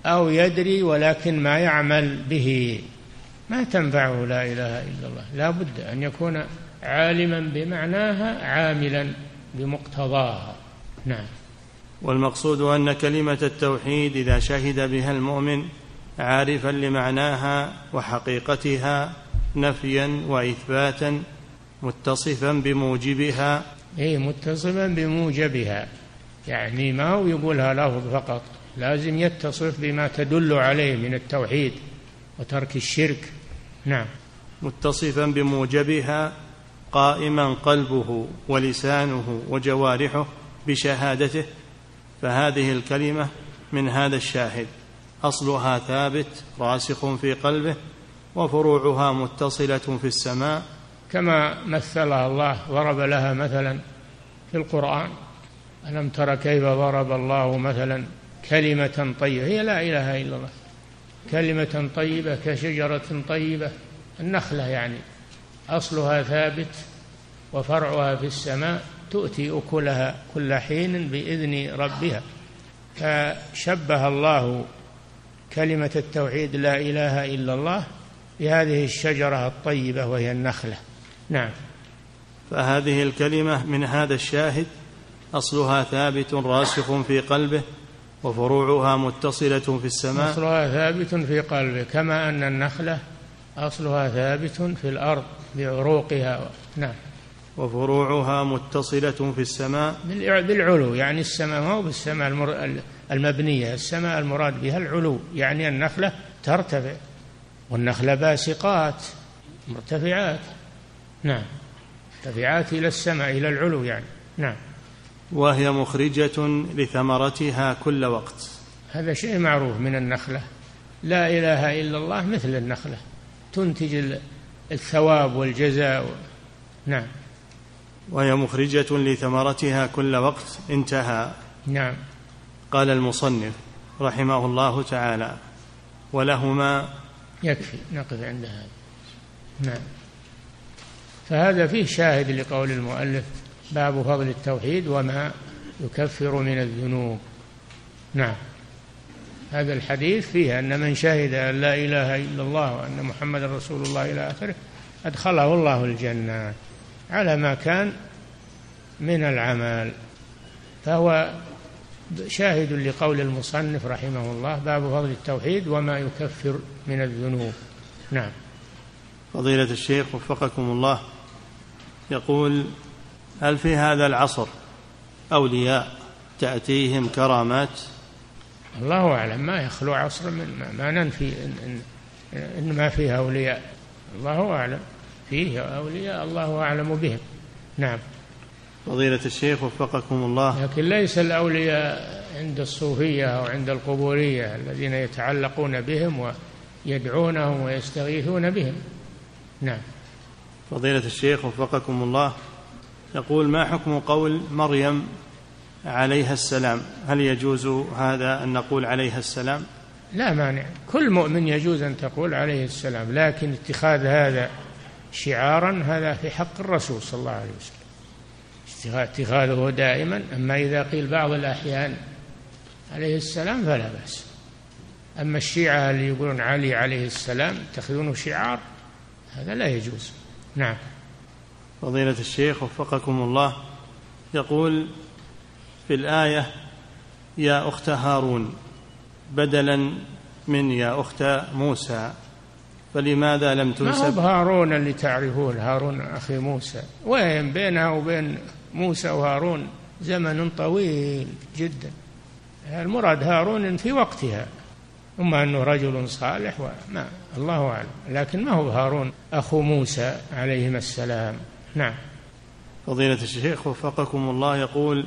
B: أو يدري ولكن ما يعمل به ما تنفعه لا إله إلا الله لا بد أن يكون عالما بمعناها عاملا بمقتضاها نعم
A: والمقصود أن كلمة التوحيد إذا شهد بها المؤمن عارفا لمعناها وحقيقتها نفيا وإثباتا متصفا بموجبها
B: أي متصفا بموجبها يعني ما هو يقولها لفظ فقط لازم يتصف بما تدل عليه من التوحيد وترك الشرك نعم
A: متصفا بموجبها قائما قلبه ولسانه وجوارحه بشهادته فهذه الكلمه من هذا الشاهد اصلها ثابت راسخ في قلبه وفروعها متصله في السماء
B: كما مثلها الله ضرب لها مثلا في القران الم تر كيف ضرب الله مثلا كلمة طيبة هي لا إله إلا الله كلمة طيبة كشجرة طيبة النخلة يعني أصلها ثابت وفرعها في السماء تؤتي أكلها كل حين بإذن ربها فشبه الله كلمة التوحيد لا إله إلا الله بهذه الشجرة الطيبة وهي النخلة نعم
A: فهذه الكلمة من هذا الشاهد أصلها ثابت راسخ في قلبه وفروعها متصلة في السماء
B: أصلها ثابت في قلبه كما أن النخلة أصلها ثابت في الأرض بعروقها نعم
A: وفروعها متصلة في السماء
B: بالعلو يعني السماء ما هو بالسماء المبنية السماء المراد بها العلو يعني النخلة ترتفع والنخلة باسقات مرتفعات نعم مرتفعات إلى السماء إلى العلو يعني نعم
A: وهي مخرجة لثمرتها كل وقت
B: هذا شيء معروف من النخلة لا إله إلا الله مثل النخلة تنتج الثواب والجزاء نعم
A: وهي مخرجة لثمرتها كل وقت انتهى
B: نعم
A: قال المصنف رحمه الله تعالى ولهما
B: يكفي نقف عند هذا نعم فهذا فيه شاهد لقول المؤلف باب فضل التوحيد وما يكفر من الذنوب نعم هذا الحديث فيه أن من شهد أن لا إله إلا الله وأن محمد رسول الله إلى آخره أدخله الله الجنة على ما كان من العمل فهو شاهد لقول المصنف رحمه الله باب فضل التوحيد وما يكفر من الذنوب نعم
A: فضيلة الشيخ وفقكم الله يقول هل في هذا العصر أولياء تأتيهم كرامات
B: الله أعلم ما يخلو عصر من ما ننفي إن, إن, إن ما فيه أولياء الله أعلم فيه أولياء الله أعلم بهم نعم
A: فضيلة الشيخ وفقكم الله
B: لكن ليس الأولياء عند الصوفية أو عند القبورية الذين يتعلقون بهم ويدعونهم ويستغيثون بهم نعم
A: فضيلة الشيخ وفقكم الله يقول ما حكم قول مريم عليها السلام هل يجوز هذا أن نقول عليها السلام
B: لا مانع كل مؤمن يجوز أن تقول عليه السلام لكن اتخاذ هذا شعارا هذا في حق الرسول صلى الله عليه وسلم اتخاذه دائما أما إذا قيل بعض الأحيان عليه السلام فلا بأس أما الشيعة اللي يقولون علي عليه السلام يتخذونه شعار هذا لا يجوز نعم
A: فضيلة الشيخ وفقكم الله يقول في الآية يا أخت هارون بدلا من يا أخت موسى فلماذا لم
B: تنسب ما هارون اللي تعرفون هارون أخي موسى وين بينها وبين موسى وهارون زمن طويل جدا المراد هارون في وقتها أما أنه رجل صالح وما الله أعلم لكن ما هو هارون أخو موسى عليهما السلام نعم
A: فضيلة الشيخ وفقكم الله يقول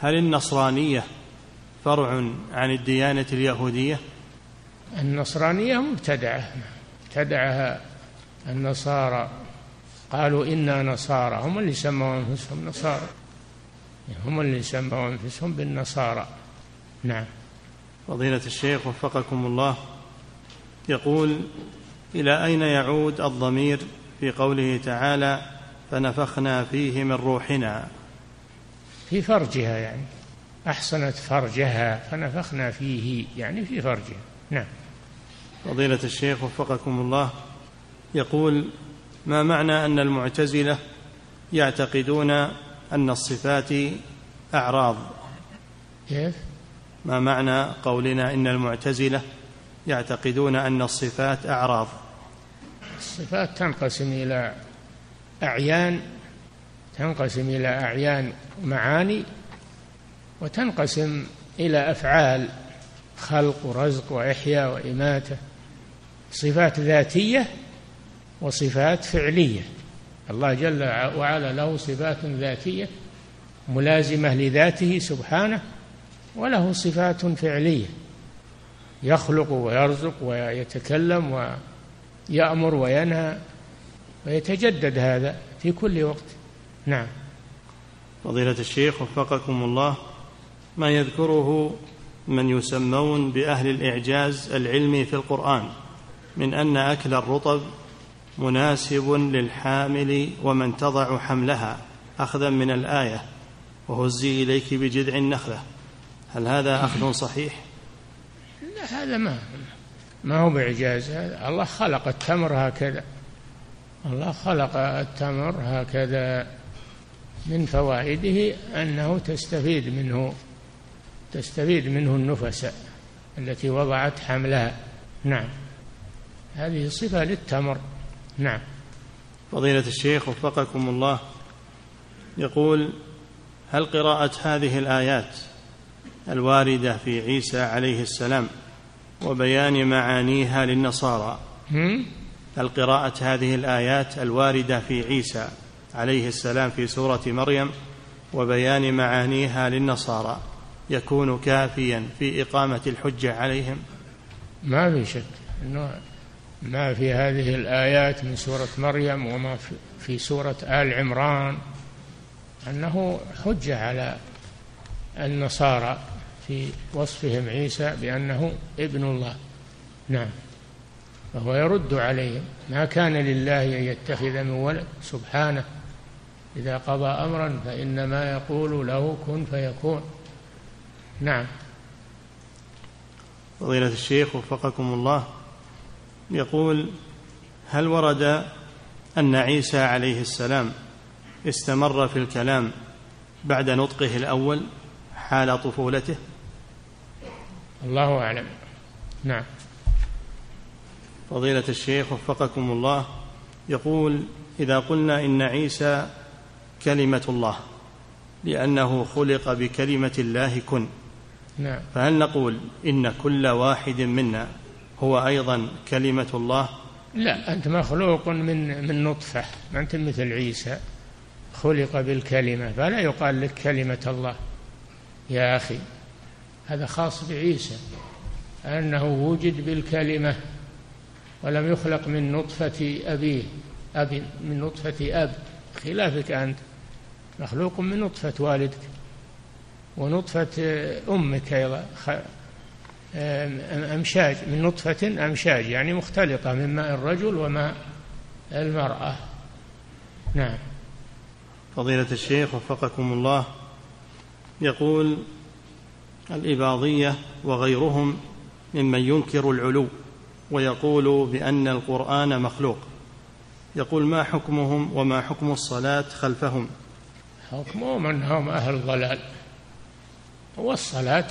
A: هل النصرانية فرع عن الديانة اليهودية
B: النصرانية مبتدعة ابتدعها النصارى قالوا إنا نصارى هم اللي سموا أنفسهم نصارى هم اللي سموا أنفسهم بالنصارى نعم
A: فضيلة الشيخ وفقكم الله يقول إلى أين يعود الضمير في قوله تعالى فنفخنا فيه من روحنا
B: في فرجها يعني أحصنت فرجها فنفخنا فيه يعني في فرجها نعم
A: فضيلة الشيخ وفقكم الله يقول ما معنى أن المعتزلة يعتقدون أن الصفات أعراض كيف؟ ما معنى قولنا إن المعتزلة يعتقدون أن الصفات أعراض
B: الصفات تنقسم إلى أعيان تنقسم إلى أعيان معاني وتنقسم إلى أفعال خلق ورزق وإحياء وإماتة صفات ذاتية وصفات فعلية الله جل وعلا له صفات ذاتية ملازمة لذاته سبحانه وله صفات فعلية يخلق ويرزق ويتكلم ويأمر وينهى ويتجدد هذا في كل وقت نعم
A: فضيلة الشيخ وفقكم الله ما يذكره من يسمون بأهل الإعجاز العلمي في القرآن من أن أكل الرطب مناسب للحامل ومن تضع حملها أخذا من الآية وهزي إليك بجذع النخلة هل هذا أخذ صحيح؟
B: لا هذا ما ما هو بإعجاز هذا الله خلق التمر هكذا الله خلق التمر هكذا من فوائده أنه تستفيد منه تستفيد منه النفس التي وضعت حملها نعم هذه صفة للتمر نعم
A: فضيلة الشيخ وفقكم الله يقول هل قراءة هذه الآيات الواردة في عيسى عليه السلام وبيان معانيها للنصارى هل قراءة هذه الآيات الواردة في عيسى عليه السلام في سورة مريم وبيان معانيها للنصارى يكون كافيا في إقامة الحجة عليهم
B: ما في شك أنه ما في هذه الآيات من سورة مريم وما في سورة آل عمران أنه حجة على النصارى في وصفهم عيسى بأنه ابن الله نعم فهو يرد عليهم ما كان لله أن يتخذ من ولد سبحانه إذا قضى أمرا فإنما يقول له كن فيكون نعم
A: فضيلة الشيخ وفقكم الله يقول هل ورد أن عيسى عليه السلام استمر في الكلام بعد نطقه الأول حال طفولته
B: الله أعلم نعم
A: فضيلة الشيخ وفقكم الله يقول إذا قلنا إن عيسى كلمة الله لأنه خلق بكلمة الله كن نعم. فهل نقول إن كل واحد منا هو أيضا كلمة الله
B: لا أنت مخلوق من من نطفة ما أنت مثل عيسى خلق بالكلمة فلا يقال لك كلمة الله يا أخي هذا خاص بعيسى أنه وجد بالكلمة ولم يخلق من نطفة أبيه أب من نطفة أب خلافك أنت مخلوق من نطفة والدك ونطفة أمك أيضا أمشاج من نطفة أمشاج يعني مختلطة من ماء الرجل وماء المرأة نعم
A: فضيلة الشيخ وفقكم الله يقول الإباضية وغيرهم ممن ينكر العلو ويقول بان القران مخلوق يقول ما حكمهم وما حكم الصلاه خلفهم
B: حكمهم انهم اهل ضلال والصلاه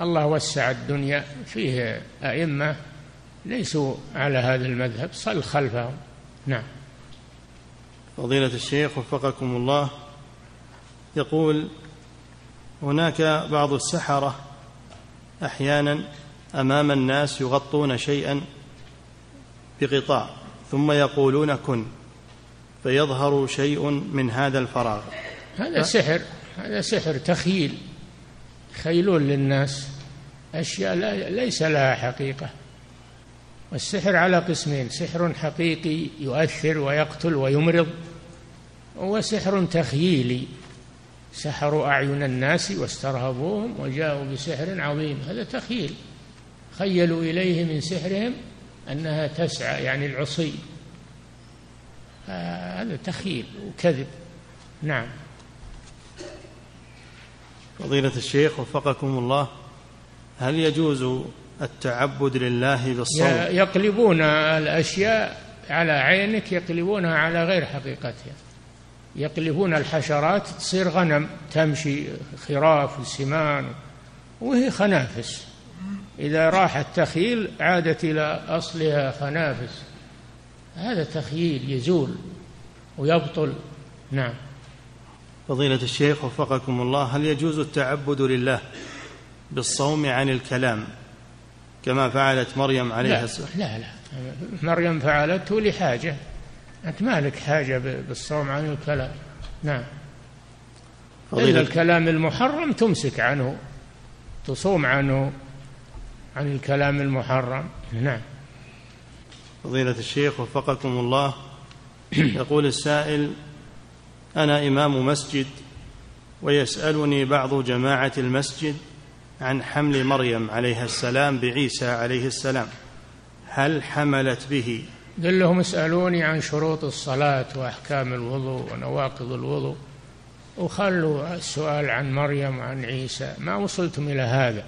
B: الله وسع الدنيا فيه ائمه ليسوا على هذا المذهب صل خلفهم نعم
A: فضيلة الشيخ وفقكم الله يقول هناك بعض السحرة أحيانا امام الناس يغطون شيئا بغطاء ثم يقولون كن فيظهر شيء من هذا الفراغ هذا
B: سحر هذا سحر تخيل يخيلون للناس اشياء لا ليس لها حقيقه والسحر على قسمين سحر حقيقي يؤثر ويقتل ويمرض وسحر تخييلي سحروا اعين الناس واسترهبوهم وجاءوا بسحر عظيم هذا تخيل خيلوا إليه من سحرهم أنها تسعى يعني العصي آه، هذا تخيل وكذب نعم
A: فضيلة الشيخ وفقكم الله هل يجوز التعبد لله بالصوم
B: يقلبون الأشياء على عينك يقلبونها على غير حقيقتها يقلبون الحشرات تصير غنم تمشي خراف وسمان وهي خنافس إذا راح التخيل عادت إلى أصلها فنافس هذا تخييل يزول ويبطل نعم
A: فضيلة الشيخ وفقكم الله هل يجوز التعبد لله بالصوم عن الكلام كما فعلت مريم عليه
B: لا لا لا مريم فعلته لحاجة أنت مالك حاجة بالصوم عن الكلام نعم إلا الكلام المحرم تمسك عنه تصوم عنه عن الكلام المحرم نعم
A: فضيلة الشيخ وفقكم الله يقول السائل أنا إمام مسجد ويسألني بعض جماعة المسجد عن حمل مريم عليها السلام بعيسى عليه السلام هل حملت به
B: قل لهم اسألوني عن شروط الصلاة وأحكام الوضوء ونواقض الوضوء وخلوا السؤال عن مريم وعن عيسى ما وصلتم إلى هذا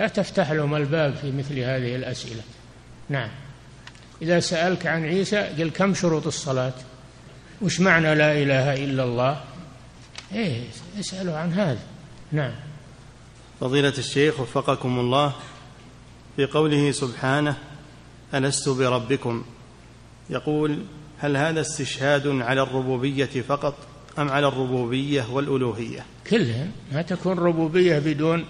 B: لا تفتح لهم الباب في مثل هذه الأسئلة نعم إذا سألك عن عيسى قل كم شروط الصلاة وش معنى لا إله إلا الله إيه اسألوا عن هذا نعم
A: فضيلة الشيخ وفقكم الله في قوله سبحانه ألست بربكم يقول هل هذا استشهاد على الربوبية فقط أم على الربوبية والألوهية
B: كلها ما تكون ربوبية بدون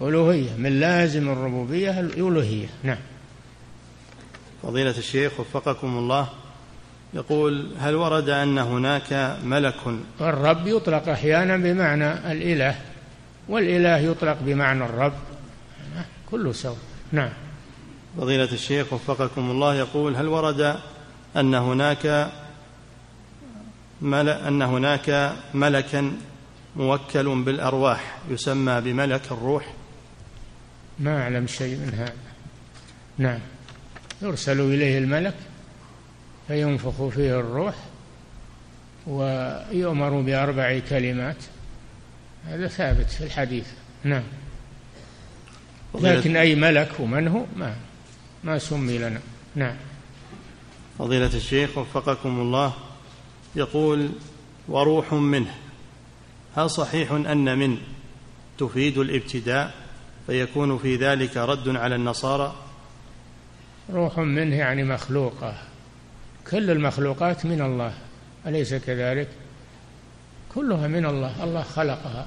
B: ألوهية من لازم الربوبية الألوهية نعم
A: فضيلة الشيخ وفقكم الله يقول هل ورد أن هناك ملك
B: الرب يطلق أحيانا بمعنى الإله والإله يطلق بمعنى الرب كله سواء نعم
A: فضيلة الشيخ وفقكم الله يقول هل ورد أن هناك أن هناك ملكا موكل بالأرواح يسمى بملك الروح
B: ما أعلم شيء من هذا نعم يرسل إليه الملك فينفخ فيه الروح ويؤمر بأربع كلمات هذا ثابت في الحديث نعم لكن أي ملك ومن هو ما ما سمي لنا نعم
A: فضيلة الشيخ وفقكم الله يقول وروح منه هل صحيح أن من تفيد الابتداء فيكون في ذلك رد على النصارى
B: روح منه يعني مخلوقة كل المخلوقات من الله أليس كذلك كلها من الله الله خلقها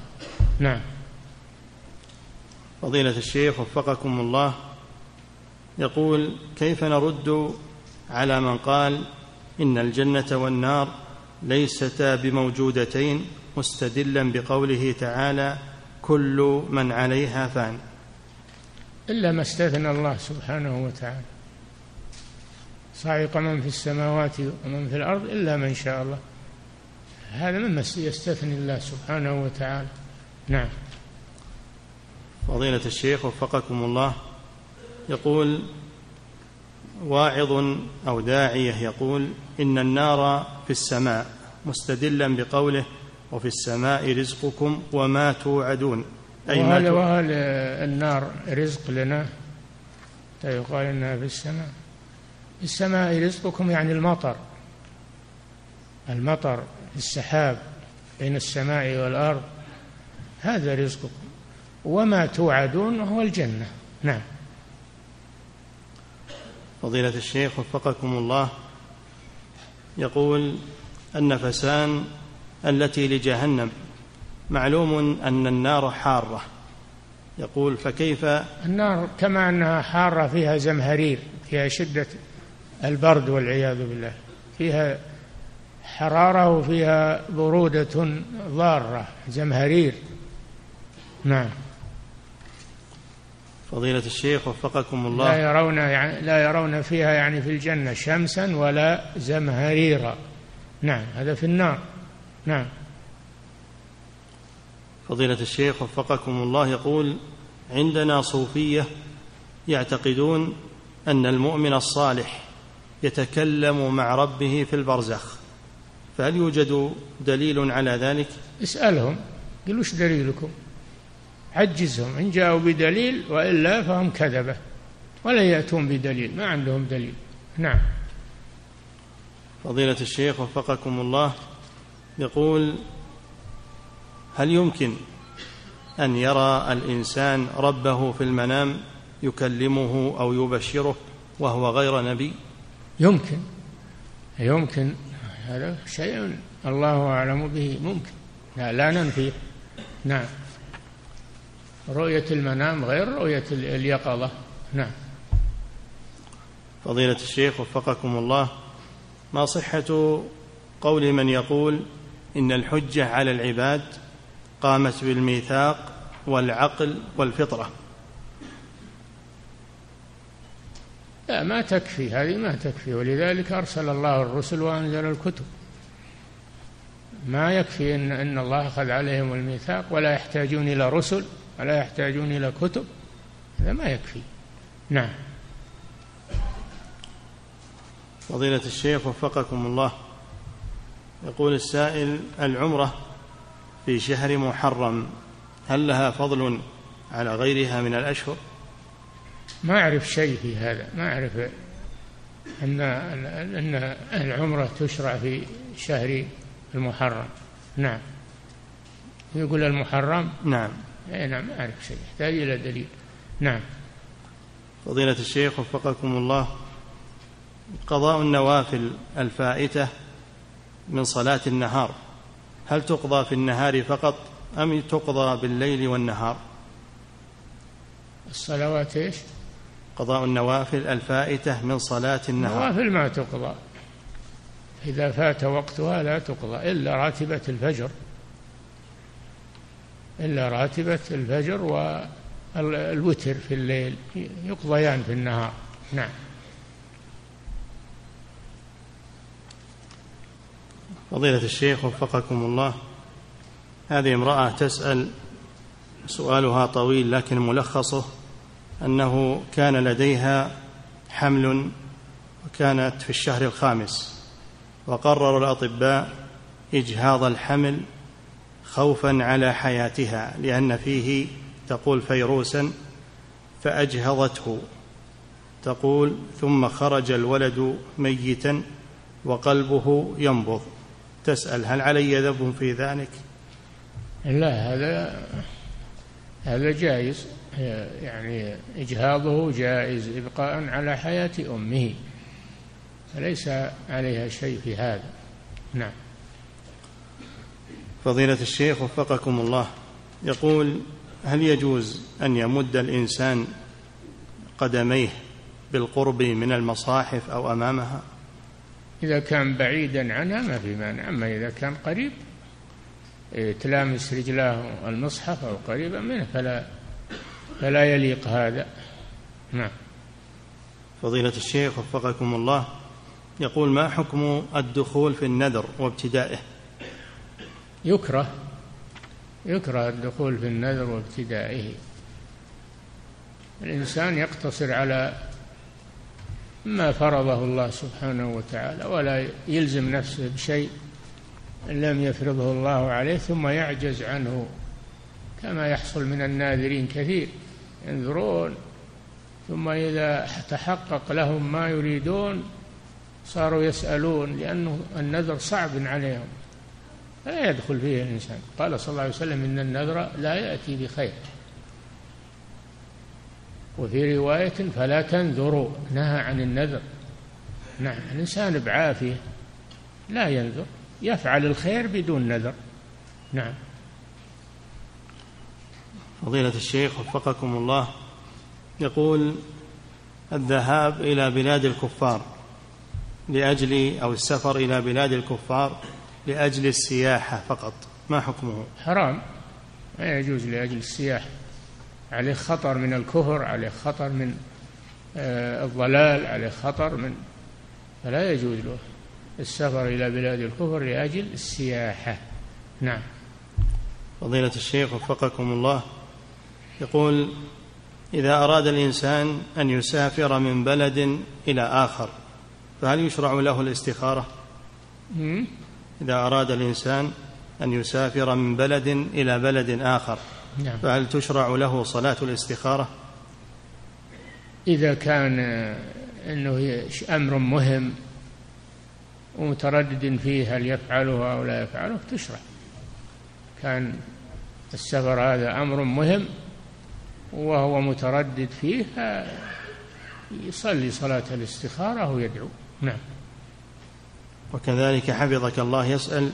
B: نعم
A: فضيلة الشيخ وفقكم الله يقول كيف نرد على من قال إن الجنة والنار ليستا بموجودتين مستدلا بقوله تعالى كل من عليها فان
B: إلا ما استثنى الله سبحانه وتعالى صعق من في السماوات ومن في الأرض إلا من شاء الله هذا مما يستثني الله سبحانه وتعالى نعم
A: فضيلة الشيخ وفقكم الله يقول واعظ أو داعية يقول إن النار في السماء مستدلا بقوله وفي السماء رزقكم وما توعدون
B: وهل, وهل النار رزق لنا يقال انها في السماء في السماء رزقكم يعني المطر المطر في السحاب بين السماء والارض هذا رزقكم وما توعدون هو الجنه نعم
A: فضيله الشيخ وفقكم الله يقول النفسان التي لجهنم معلوم أن النار حارة يقول فكيف
B: النار كما أنها حارة فيها زمهرير فيها شدة البرد والعياذ بالله فيها حرارة وفيها برودة ضارة زمهرير نعم
A: فضيلة الشيخ وفقكم الله
B: لا يرون يعني لا يرون فيها يعني في الجنة شمسا ولا زمهريرا نعم هذا في النار نعم
A: فضيلة الشيخ وفقكم الله يقول عندنا صوفية يعتقدون أن المؤمن الصالح يتكلم مع ربه في البرزخ فهل يوجد دليل على ذلك؟
B: اسألهم قل وش دليلكم؟ عجزهم إن جاءوا بدليل وإلا فهم كذبة ولا يأتون بدليل ما عندهم دليل نعم
A: فضيلة الشيخ وفقكم الله يقول هل يمكن أن يرى الإنسان ربه في المنام يكلمه أو يبشره وهو غير نبي
B: يمكن يمكن هذا شيء الله أعلم به ممكن لا, لا ننفيه نعم رؤية المنام غير رؤية اليقظة نعم
A: فضيلة الشيخ وفقكم الله ما صحة قول من يقول إن الحجة على العباد قامت بالميثاق والعقل والفطرة
B: لا ما تكفي هذه ما تكفي ولذلك أرسل الله الرسل وأنزل الكتب ما يكفي إن, إن الله أخذ عليهم الميثاق ولا يحتاجون إلى رسل ولا يحتاجون إلى كتب هذا ما يكفي نعم
A: فضيلة الشيخ وفقكم الله يقول السائل العمرة في شهر محرم هل لها فضل على غيرها من الأشهر
B: ما أعرف شيء في هذا ما أعرف أن أن العمرة تشرع في شهر المحرم نعم يقول المحرم
A: نعم
B: أي نعم ما أعرف شيء يحتاج إلى دليل نعم
A: فضيلة الشيخ وفقكم الله قضاء النوافل الفائتة من صلاة النهار هل تقضى في النهار فقط أم تقضى بالليل والنهار
B: الصلوات إيش
A: قضاء النوافل الفائتة من صلاة النهار النوافل
B: ما تقضى إذا فات وقتها لا تقضى إلا راتبة الفجر إلا راتبة الفجر والوتر في الليل يقضيان في النهار نعم
A: فضيلة الشيخ وفقكم الله هذه امرأة تسأل سؤالها طويل لكن ملخصه أنه كان لديها حمل وكانت في الشهر الخامس وقرر الأطباء إجهاض الحمل خوفا على حياتها لأن فيه تقول فيروسا فأجهضته تقول ثم خرج الولد ميتا وقلبه ينبض تسأل هل علي ذنب في ذلك
B: لا هذا هذا جائز يعني إجهاضه جائز إبقاء على حياة أمه فليس عليها شيء في هذا نعم
A: فضيلة الشيخ وفقكم الله يقول هل يجوز أن يمد الإنسان قدميه بالقرب من المصاحف أو أمامها
B: إذا كان بعيدا عنها ما في مانع أما إذا كان قريب إيه، تلامس رجلاه المصحف أو قريبا منه فلا فلا يليق هذا نعم
A: فضيلة الشيخ وفقكم الله يقول ما حكم الدخول في النذر وابتدائه
B: يكره يكره الدخول في النذر وابتدائه الإنسان يقتصر على ما فرضه الله سبحانه وتعالى ولا يلزم نفسه بشيء لم يفرضه الله عليه ثم يعجز عنه كما يحصل من الناذرين كثير ينذرون ثم إذا تحقق لهم ما يريدون صاروا يسألون لأنه النذر صعب عليهم لا يدخل فيه الإنسان قال صلى الله عليه وسلم إن النذر لا يأتي بخير وفي رواية فلا تنذروا نهى عن النذر نعم الإنسان بعافية لا ينذر يفعل الخير بدون نذر نعم
A: فضيلة الشيخ وفقكم الله يقول الذهاب إلى بلاد الكفار لأجل أو السفر إلى بلاد الكفار لأجل السياحة فقط ما حكمه
B: حرام لا يجوز لأجل السياحة عليه خطر من الكفر عليه خطر من آه، الضلال عليه خطر من فلا يجوز له السفر إلى بلاد الكفر لأجل السياحة نعم
A: فضيلة الشيخ وفقكم الله يقول إذا أراد الإنسان أن يسافر من بلد إلى آخر فهل يشرع له الاستخارة؟ إذا أراد الإنسان أن يسافر من بلد إلى بلد آخر نعم. فهل تشرع له صلاة الاستخارة
B: إذا كان آه، أنه أمر مهم ومتردد فيه هل يفعله أو لا يفعله تشرع كان السفر هذا أمر مهم وهو متردد فيه آه، يصلي صلاة الاستخارة ويدعو نعم
A: وكذلك حفظك الله يسأل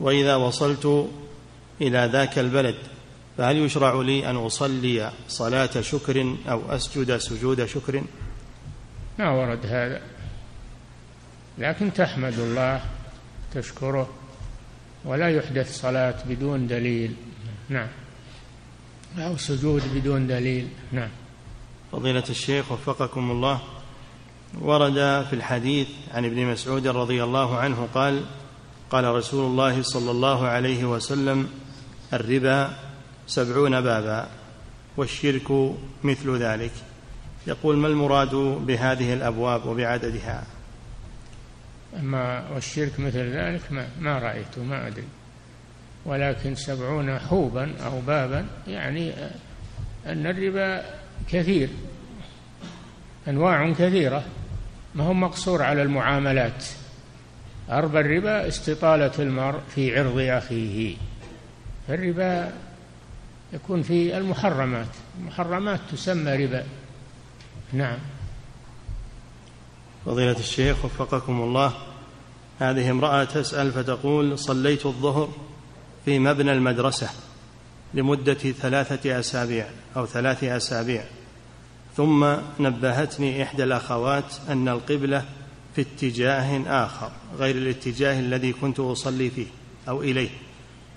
A: وإذا وصلت إلى ذاك البلد فهل يشرع لي أن أصلي صلاة شكر أو أسجد سجود شكر
B: ما ورد هذا لكن تحمد الله تشكره ولا يحدث صلاة بدون دليل نعم أو سجود بدون دليل نعم
A: فضيلة الشيخ وفقكم الله ورد في الحديث عن ابن مسعود رضي الله عنه قال قال رسول الله صلى الله عليه وسلم الربا سبعون بابا والشرك مثل ذلك يقول ما المراد بهذه الابواب وبعددها
B: اما والشرك مثل ذلك ما, ما رايته ما ادري ولكن سبعون حوبا او بابا يعني ان الربا كثير انواع كثيره ما هو مقصور على المعاملات أربى الربا استطالة المرء في عرض أخيه فالربا يكون في المحرمات المحرمات تسمى ربا نعم
A: فضيلة الشيخ وفقكم الله هذه امرأة تسأل فتقول صليت الظهر في مبنى المدرسة لمدة ثلاثة أسابيع أو ثلاث أسابيع ثم نبهتني إحدى الأخوات أن القبلة في اتجاه آخر غير الاتجاه الذي كنت أصلي فيه أو إليه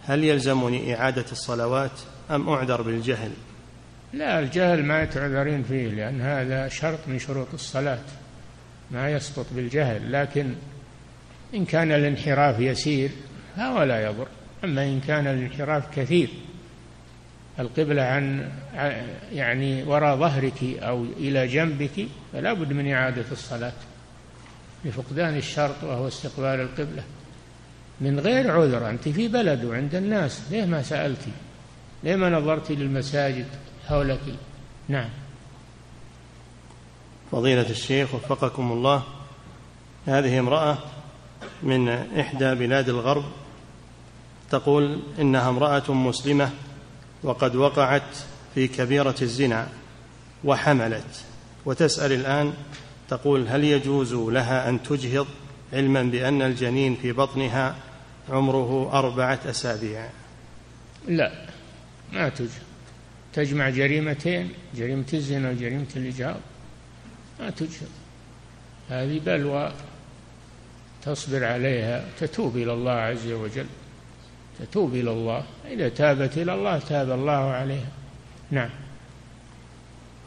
A: هل يلزمني إعادة الصلوات أم أعذر بالجهل
B: لا الجهل ما تعذرين فيه لأن هذا شرط من شروط الصلاة ما يسقط بالجهل لكن إن كان الانحراف يسير لا يضر أما إن كان الانحراف كثير القبلة عن يعني وراء ظهرك أو إلى جنبك فلا بد من إعادة الصلاة لفقدان الشرط وهو استقبال القبلة من غير عذر أنت في بلد وعند الناس ليه ما سألتي لما نظرت للمساجد حولك نعم
A: فضيلة الشيخ وفقكم الله هذه امرأة من إحدى بلاد الغرب تقول إنها امرأة مسلمة وقد وقعت في كبيرة الزنا وحملت وتسأل الآن تقول هل يجوز لها أن تجهض علما بأن الجنين في بطنها عمره أربعة أسابيع
B: لا ما تجهر تجمع جريمتين جريمة الزنا وجريمة الإجهاض ما تجهر هذه بلوى تصبر عليها تتوب إلى الله عز وجل تتوب إلى الله إذا تابت إلى الله تاب الله عليها نعم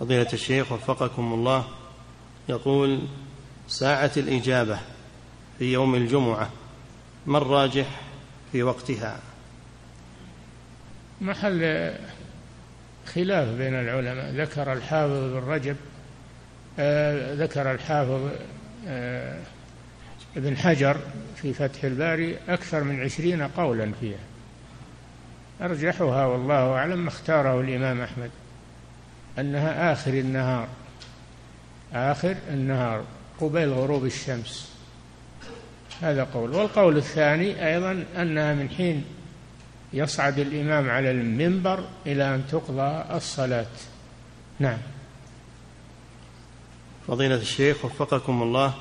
A: فضيلة الشيخ وفقكم الله يقول ساعة الإجابة في يوم الجمعة ما الراجح في وقتها
B: محل خلاف بين العلماء ذكر الحافظ بن رجب آه، ذكر الحافظ آه، ابن حجر في فتح الباري أكثر من عشرين قولا فيها أرجحها والله أعلم ما اختاره الإمام أحمد أنها آخر النهار آخر النهار قبيل غروب الشمس هذا قول والقول الثاني أيضا أنها من حين يصعد الإمام على المنبر إلى أن تقضى الصلاة نعم
A: فضيلة الشيخ وفقكم الله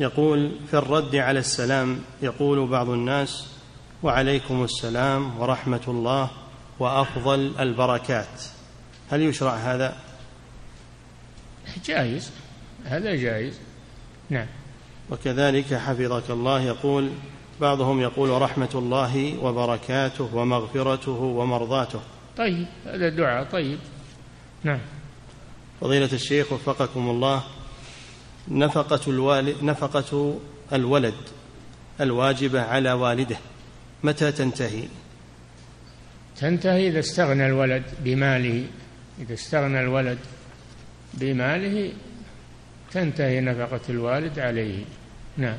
A: يقول في الرد على السلام يقول بعض الناس وعليكم السلام ورحمة الله وأفضل البركات هل يشرع هذا؟
B: جائز هذا جائز نعم
A: وكذلك حفظك الله يقول بعضهم يقول رحمة الله وبركاته ومغفرته ومرضاته
B: طيب هذا الدعاء طيب نعم
A: فضيلة الشيخ وفقكم الله نفقة الوالد نفقة الولد الواجبة على والده متى تنتهي؟
B: تنتهي إذا استغنى الولد بماله إذا استغنى الولد بماله تنتهي نفقة الوالد عليه نعم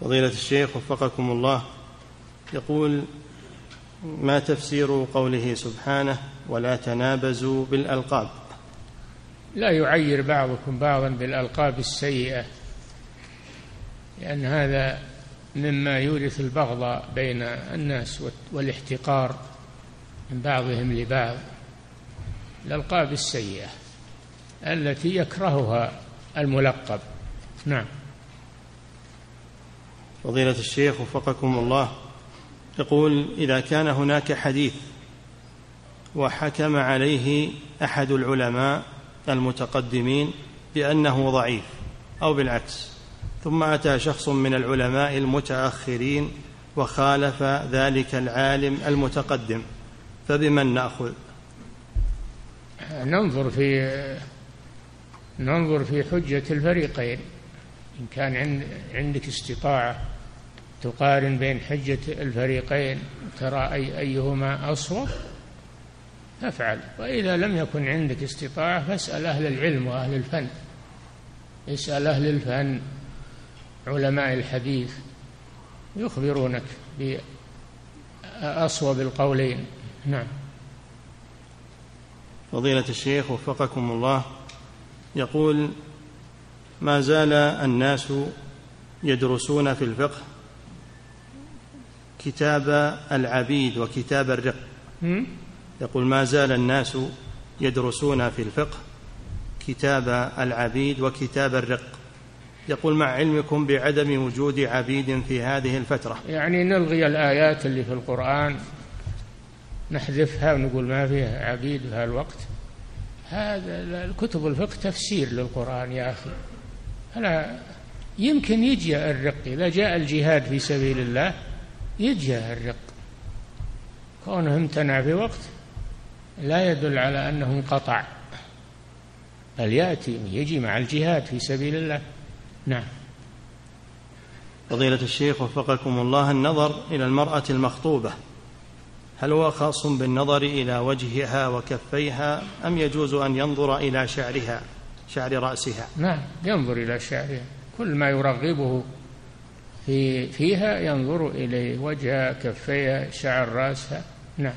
A: فضيلة الشيخ وفقكم الله يقول ما تفسير قوله سبحانه ولا تنابزوا بالألقاب
B: لا يعير بعضكم بعضا بالألقاب السيئة لأن هذا مما يورث البغض بين الناس والاحتقار من بعضهم لبعض الألقاب السيئة التي يكرهها الملقب نعم
A: فضيلة الشيخ وفقكم الله يقول إذا كان هناك حديث وحكم عليه أحد العلماء المتقدمين بأنه ضعيف أو بالعكس ثم أتى شخص من العلماء المتأخرين وخالف ذلك العالم المتقدم فبمن نأخذ
B: ننظر في ننظر في حجة الفريقين إن كان عندك استطاعة تقارن بين حجة الفريقين ترى أي أيهما أصوب فافعل وإذا لم يكن عندك استطاعة فاسأل أهل العلم وأهل الفن اسأل أهل الفن علماء الحديث يخبرونك بأصوب القولين نعم
A: فضيلة الشيخ وفقكم الله يقول ما زال الناس يدرسون في الفقه كتاب العبيد وكتاب الرق يقول ما زال الناس يدرسون في الفقه كتاب العبيد وكتاب الرق يقول مع علمكم بعدم وجود عبيد في هذه الفترة
B: يعني نلغي الآيات اللي في القرآن نحذفها ونقول ما فيها عبيد في هالوقت هذا الكتب الفقه تفسير للقرآن يا أخي أنا يمكن يجي الرق إذا جاء الجهاد في سبيل الله يجاه الرق كونه امتنع في وقت لا يدل على أنه انقطع بل يأتي يجي مع الجهاد في سبيل الله نعم
A: فضيلة الشيخ وفقكم الله النظر إلى المرأة المخطوبة هل هو خاص بالنظر إلى وجهها وكفيها أم يجوز أن ينظر إلى شعرها شعر رأسها
B: نعم ينظر إلى شعرها كل ما يرغبه في فيها ينظر إليه وجهها كفيها شعر رأسها نعم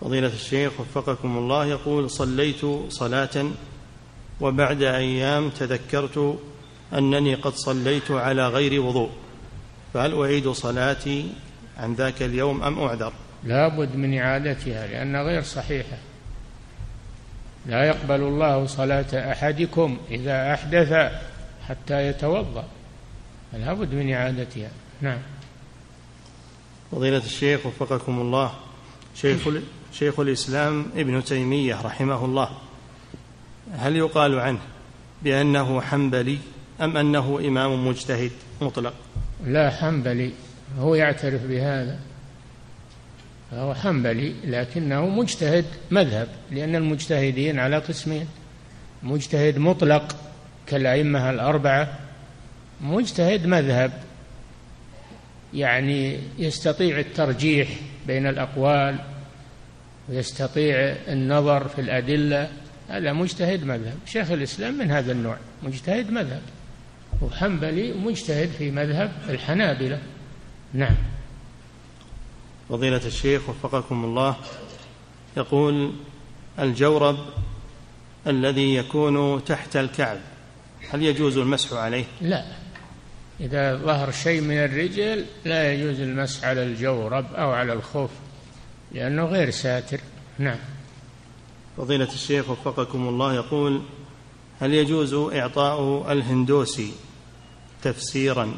A: فضيلة الشيخ وفقكم الله يقول صليت صلاة وبعد أيام تذكرت أنني قد صليت على غير وضوء فهل أعيد صلاتي عن ذاك اليوم أم أعذر
B: لا بد من إعادتها لأنها غير صحيحة لا يقبل الله صلاة أحدكم إذا أحدث حتى يتوضأ لابد من إعادتها نعم
A: فضيلة الشيخ وفقكم الله شيخ شيخ الإسلام ابن تيمية رحمه الله هل يقال عنه بأنه حنبلي أم أنه إمام مجتهد مطلق
B: لا حنبلي هو يعترف بهذا هو حنبلي لكنه مجتهد مذهب لأن المجتهدين على قسمين مجتهد مطلق كالأئمة الأربعة مجتهد مذهب يعني يستطيع الترجيح بين الأقوال ويستطيع النظر في الأدلة هذا مجتهد مذهب شيخ الإسلام من هذا النوع مجتهد مذهب وحنبلي مجتهد في مذهب الحنابلة نعم
A: فضيلة الشيخ وفقكم الله يقول الجورب الذي يكون تحت الكعب هل يجوز المسح عليه؟
B: لا إذا ظهر شيء من الرجل لا يجوز المس على الجورب أو على الخوف لأنه غير ساتر نعم
A: فضيلة الشيخ وفقكم الله يقول هل يجوز إعطاء الهندوسي تفسيرا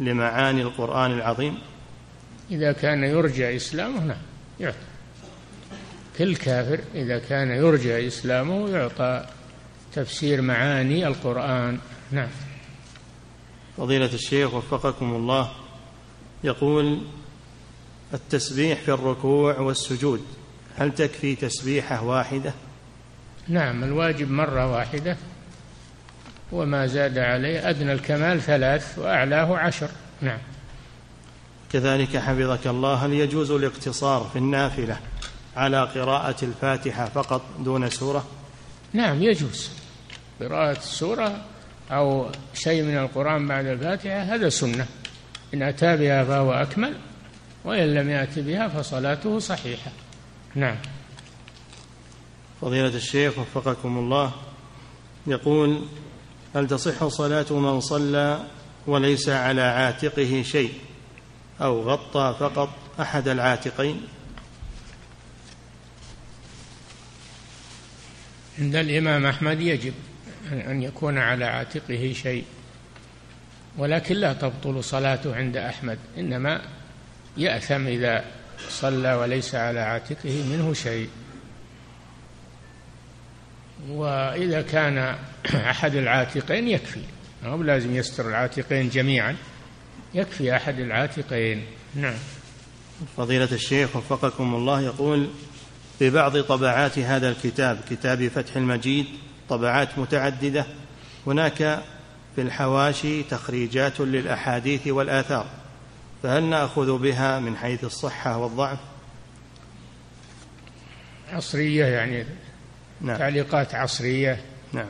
A: لمعاني القرآن العظيم
B: إذا كان يرجى إسلامه نعم يعطى كل كافر إذا كان يرجى إسلامه يعطى تفسير معاني القرآن نعم
A: فضيلة الشيخ وفقكم الله يقول التسبيح في الركوع والسجود هل تكفي تسبيحة واحدة؟
B: نعم الواجب مرة واحدة وما زاد عليه أدنى الكمال ثلاث وأعلاه عشر نعم
A: كذلك حفظك الله هل يجوز الاقتصار في النافلة على قراءة الفاتحة فقط دون سورة؟
B: نعم يجوز قراءة السورة أو شيء من القرآن بعد الفاتحة هذا سنة إن أتى بها فهو أكمل وإن لم يأت بها فصلاته صحيحة نعم
A: فضيلة الشيخ وفقكم الله يقول هل تصح صلاة من صلى وليس على عاتقه شيء أو غطى فقط أحد العاتقين
B: عند الإمام أحمد يجب أن يكون على عاتقه شيء ولكن لا تبطل صلاته عند أحمد إنما يأثم إذا صلى وليس على عاتقه منه شيء وإذا كان أحد العاتقين يكفي أو لازم يستر العاتقين جميعا يكفي أحد العاتقين نعم
A: فضيلة الشيخ وفقكم الله يقول في بعض طبعات هذا الكتاب كتاب فتح المجيد طبعات متعددة هناك في الحواشي تخريجات للأحاديث والآثار فهل نأخذ بها من حيث الصحة والضعف
B: عصرية يعني نعم. تعليقات عصرية نعم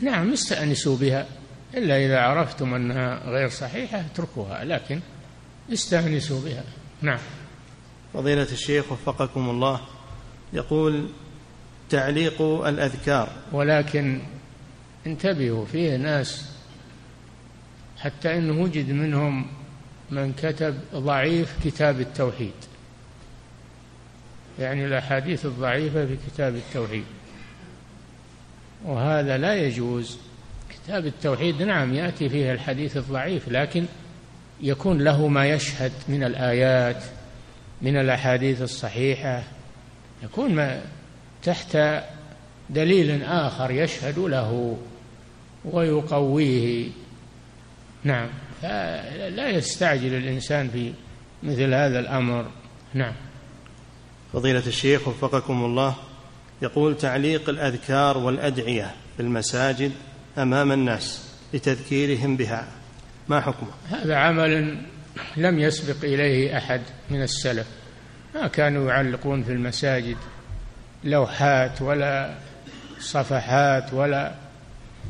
B: نعم استأنسوا بها إلا إذا عرفتم أنها غير صحيحة اتركوها لكن استأنسوا بها نعم
A: فضيلة الشيخ وفقكم الله يقول تعليق الأذكار
B: ولكن انتبهوا فيه ناس حتى إن وجد منهم من كتب ضعيف كتاب التوحيد يعني الأحاديث الضعيفة في كتاب التوحيد وهذا لا يجوز كتاب التوحيد نعم يأتي فيه الحديث الضعيف لكن يكون له ما يشهد من الآيات من الأحاديث الصحيحة يكون ما تحت دليل آخر يشهد له ويقويه نعم فلا يستعجل الإنسان في مثل هذا الأمر نعم
A: فضيلة الشيخ وفقكم الله يقول تعليق الأذكار والأدعية في المساجد أمام الناس لتذكيرهم بها ما حكمه
B: هذا عمل لم يسبق إليه أحد من السلف ما كانوا يعلقون في المساجد لوحات ولا صفحات ولا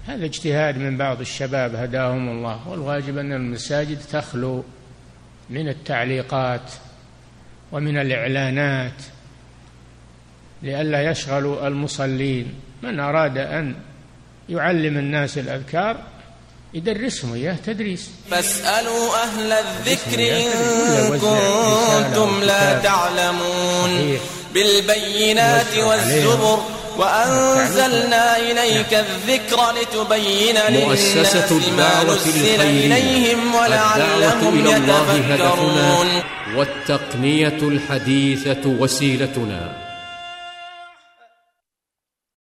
B: هذا اجتهاد من بعض الشباب هداهم الله والواجب أن المساجد تخلو من التعليقات ومن الإعلانات لئلا يشغلوا المصلين من أراد أن يعلم الناس الأذكار يدرسهم إياه تدريس
C: فاسألوا أهل الذكر إن كنتم لا تعلمون بالبينات والزبر وأنزلنا إليك نعم. الذكر لتبين للناس ما نزل إليهم ولعلهم يتفكرون
D: والتقنية الحديثة وسيلتنا